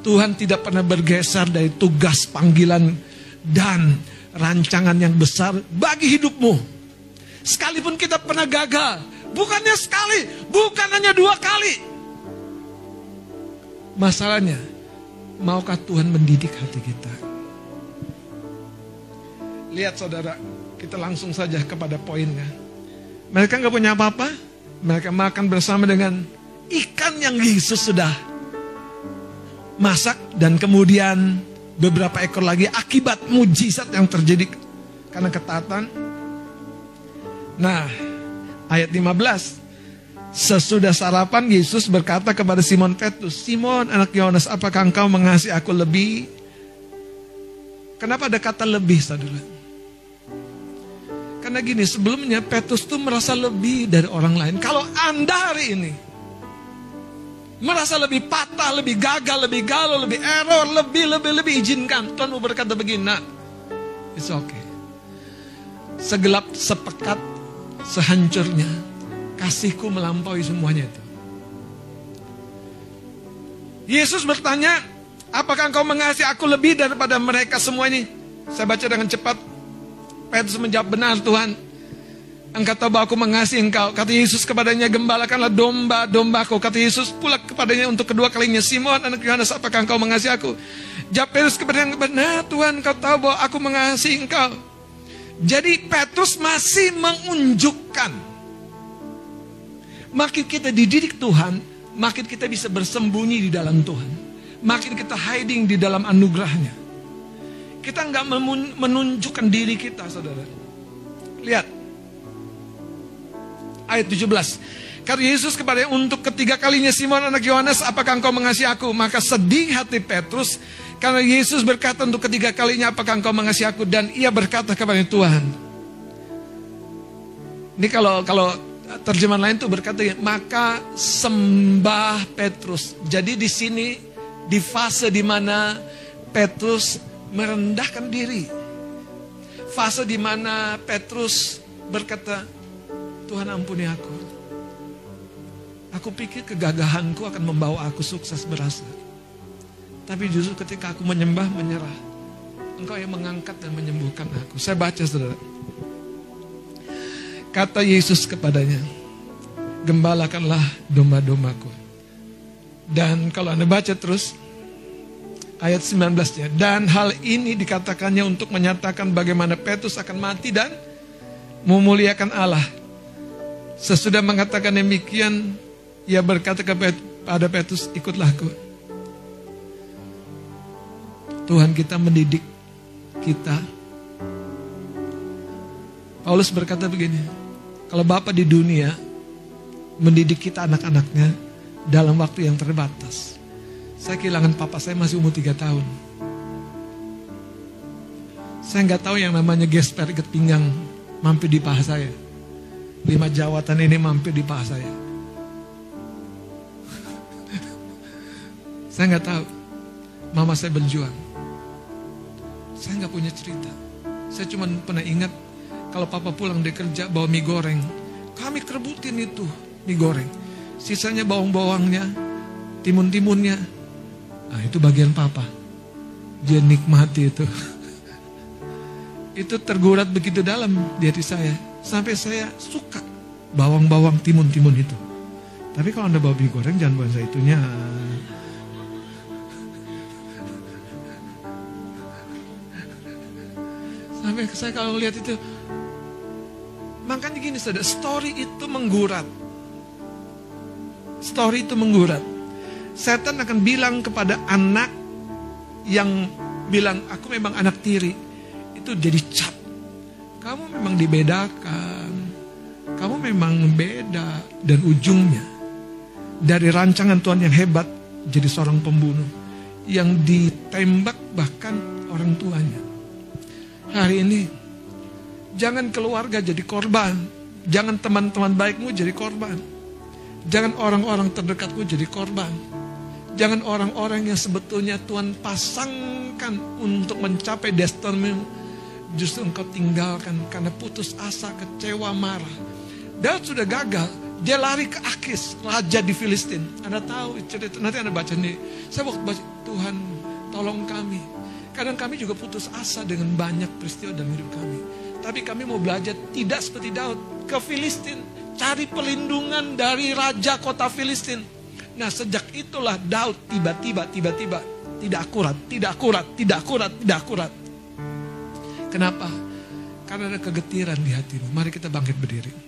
Tuhan tidak pernah bergeser dari tugas panggilan dan rancangan yang besar bagi hidupmu. Sekalipun kita pernah gagal, bukannya sekali, bukan hanya dua kali. Masalahnya, maukah Tuhan mendidik hati kita? Lihat saudara, kita langsung saja kepada poinnya. Mereka nggak punya apa-apa, mereka makan bersama dengan ikan yang Yesus sudah masak dan kemudian beberapa ekor lagi akibat mujizat yang terjadi karena ketatan. Nah, ayat 15. Sesudah sarapan Yesus berkata kepada Simon Petrus, "Simon, anak Yohanes, apakah engkau mengasihi aku lebih?" Kenapa ada kata lebih, Saudara? Karena gini, sebelumnya Petrus tuh merasa lebih dari orang lain. Kalau Anda hari ini merasa lebih patah, lebih gagal, lebih galau, lebih error, lebih, lebih, lebih izinkan. Tuhan mau berkata begini, nak, it's okay. Segelap, sepekat, sehancurnya, kasihku melampaui semuanya itu. Yesus bertanya, apakah engkau mengasihi aku lebih daripada mereka semua ini? Saya baca dengan cepat. Petrus menjawab, benar Tuhan. Engkau tahu bahwa aku mengasihi engkau. Kata Yesus kepadanya, gembalakanlah domba-dombaku. Kata Yesus pula kepadanya untuk kedua kalinya, Simon anak Yohanes, apakah engkau mengasihi aku? Jawab Petrus kepadanya, benar Tuhan, engkau tahu bahwa aku mengasihi engkau. Jadi Petrus masih menunjukkan. Makin kita dididik Tuhan, makin kita bisa bersembunyi di dalam Tuhan. Makin kita hiding di dalam anugerahnya. Kita nggak menunjukkan diri kita, saudara. Lihat. Ayat 17. Kata Yesus kepada untuk ketiga kalinya Simon anak Yohanes, apakah engkau mengasihi aku? Maka sedih hati Petrus karena Yesus berkata untuk ketiga kalinya, apakah engkau mengasihi aku? Dan ia berkata kepada Tuhan. Ini kalau kalau terjemahan lain tuh berkata, maka sembah Petrus. Jadi di sini di fase di mana Petrus merendahkan diri. Fase di mana Petrus berkata, Tuhan ampuni aku. Aku pikir kegagahanku akan membawa aku sukses berhasil. Tapi justru ketika aku menyembah, menyerah. Engkau yang mengangkat dan menyembuhkan aku. Saya baca saudara. Kata Yesus kepadanya, gembalakanlah domba-dombaku. Dan kalau Anda baca terus, ayat 19-nya. Dan hal ini dikatakannya untuk menyatakan bagaimana Petrus akan mati dan memuliakan Allah. Sesudah mengatakan demikian, ia berkata kepada Petrus, ikutlah aku. Tuhan kita mendidik kita. Paulus berkata begini, kalau Bapak di dunia mendidik kita anak-anaknya dalam waktu yang terbatas. Saya kehilangan papa saya masih umur 3 tahun. Saya nggak tahu yang namanya gesper ikat pinggang mampir di paha saya. Lima jawatan ini mampir di paha saya. saya nggak tahu. Mama saya berjuang. Saya nggak punya cerita. Saya cuma pernah ingat kalau papa pulang dari kerja bawa mie goreng. Kami kerebutin itu mie goreng. Sisanya bawang-bawangnya, timun-timunnya. Nah itu bagian papa. Dia nikmati itu. itu tergurat begitu dalam di hati saya. Sampai saya suka bawang-bawang timun-timun itu. Tapi kalau anda mie goreng jangan buat saya itunya. Sampai saya kalau lihat itu, makanya gini saudara, story itu menggurat. Story itu menggurat. Setan akan bilang kepada anak yang bilang, aku memang anak tiri. Itu jadi cap. Memang dibedakan. Kamu memang beda. Dan ujungnya, dari rancangan Tuhan yang hebat, jadi seorang pembunuh. Yang ditembak bahkan orang tuanya. Hari ini, jangan keluarga jadi korban. Jangan teman-teman baikmu jadi korban. Jangan orang-orang terdekatmu jadi korban. Jangan orang-orang yang sebetulnya Tuhan pasangkan untuk mencapai destinimu. Justru engkau tinggalkan karena putus asa, kecewa, marah. Daud sudah gagal. Dia lari ke Akis, raja di Filistin. Anda tahu cerita, nanti Anda baca nih. Saya waktu baca, Tuhan tolong kami. Kadang kami juga putus asa dengan banyak peristiwa dalam hidup kami. Tapi kami mau belajar tidak seperti Daud. Ke Filistin, cari perlindungan dari raja kota Filistin. Nah sejak itulah Daud tiba-tiba, tiba-tiba tidak akurat, tidak akurat, tidak akurat, tidak akurat. Kenapa? Karena ada kegetiran di hatimu. Mari kita bangkit berdiri.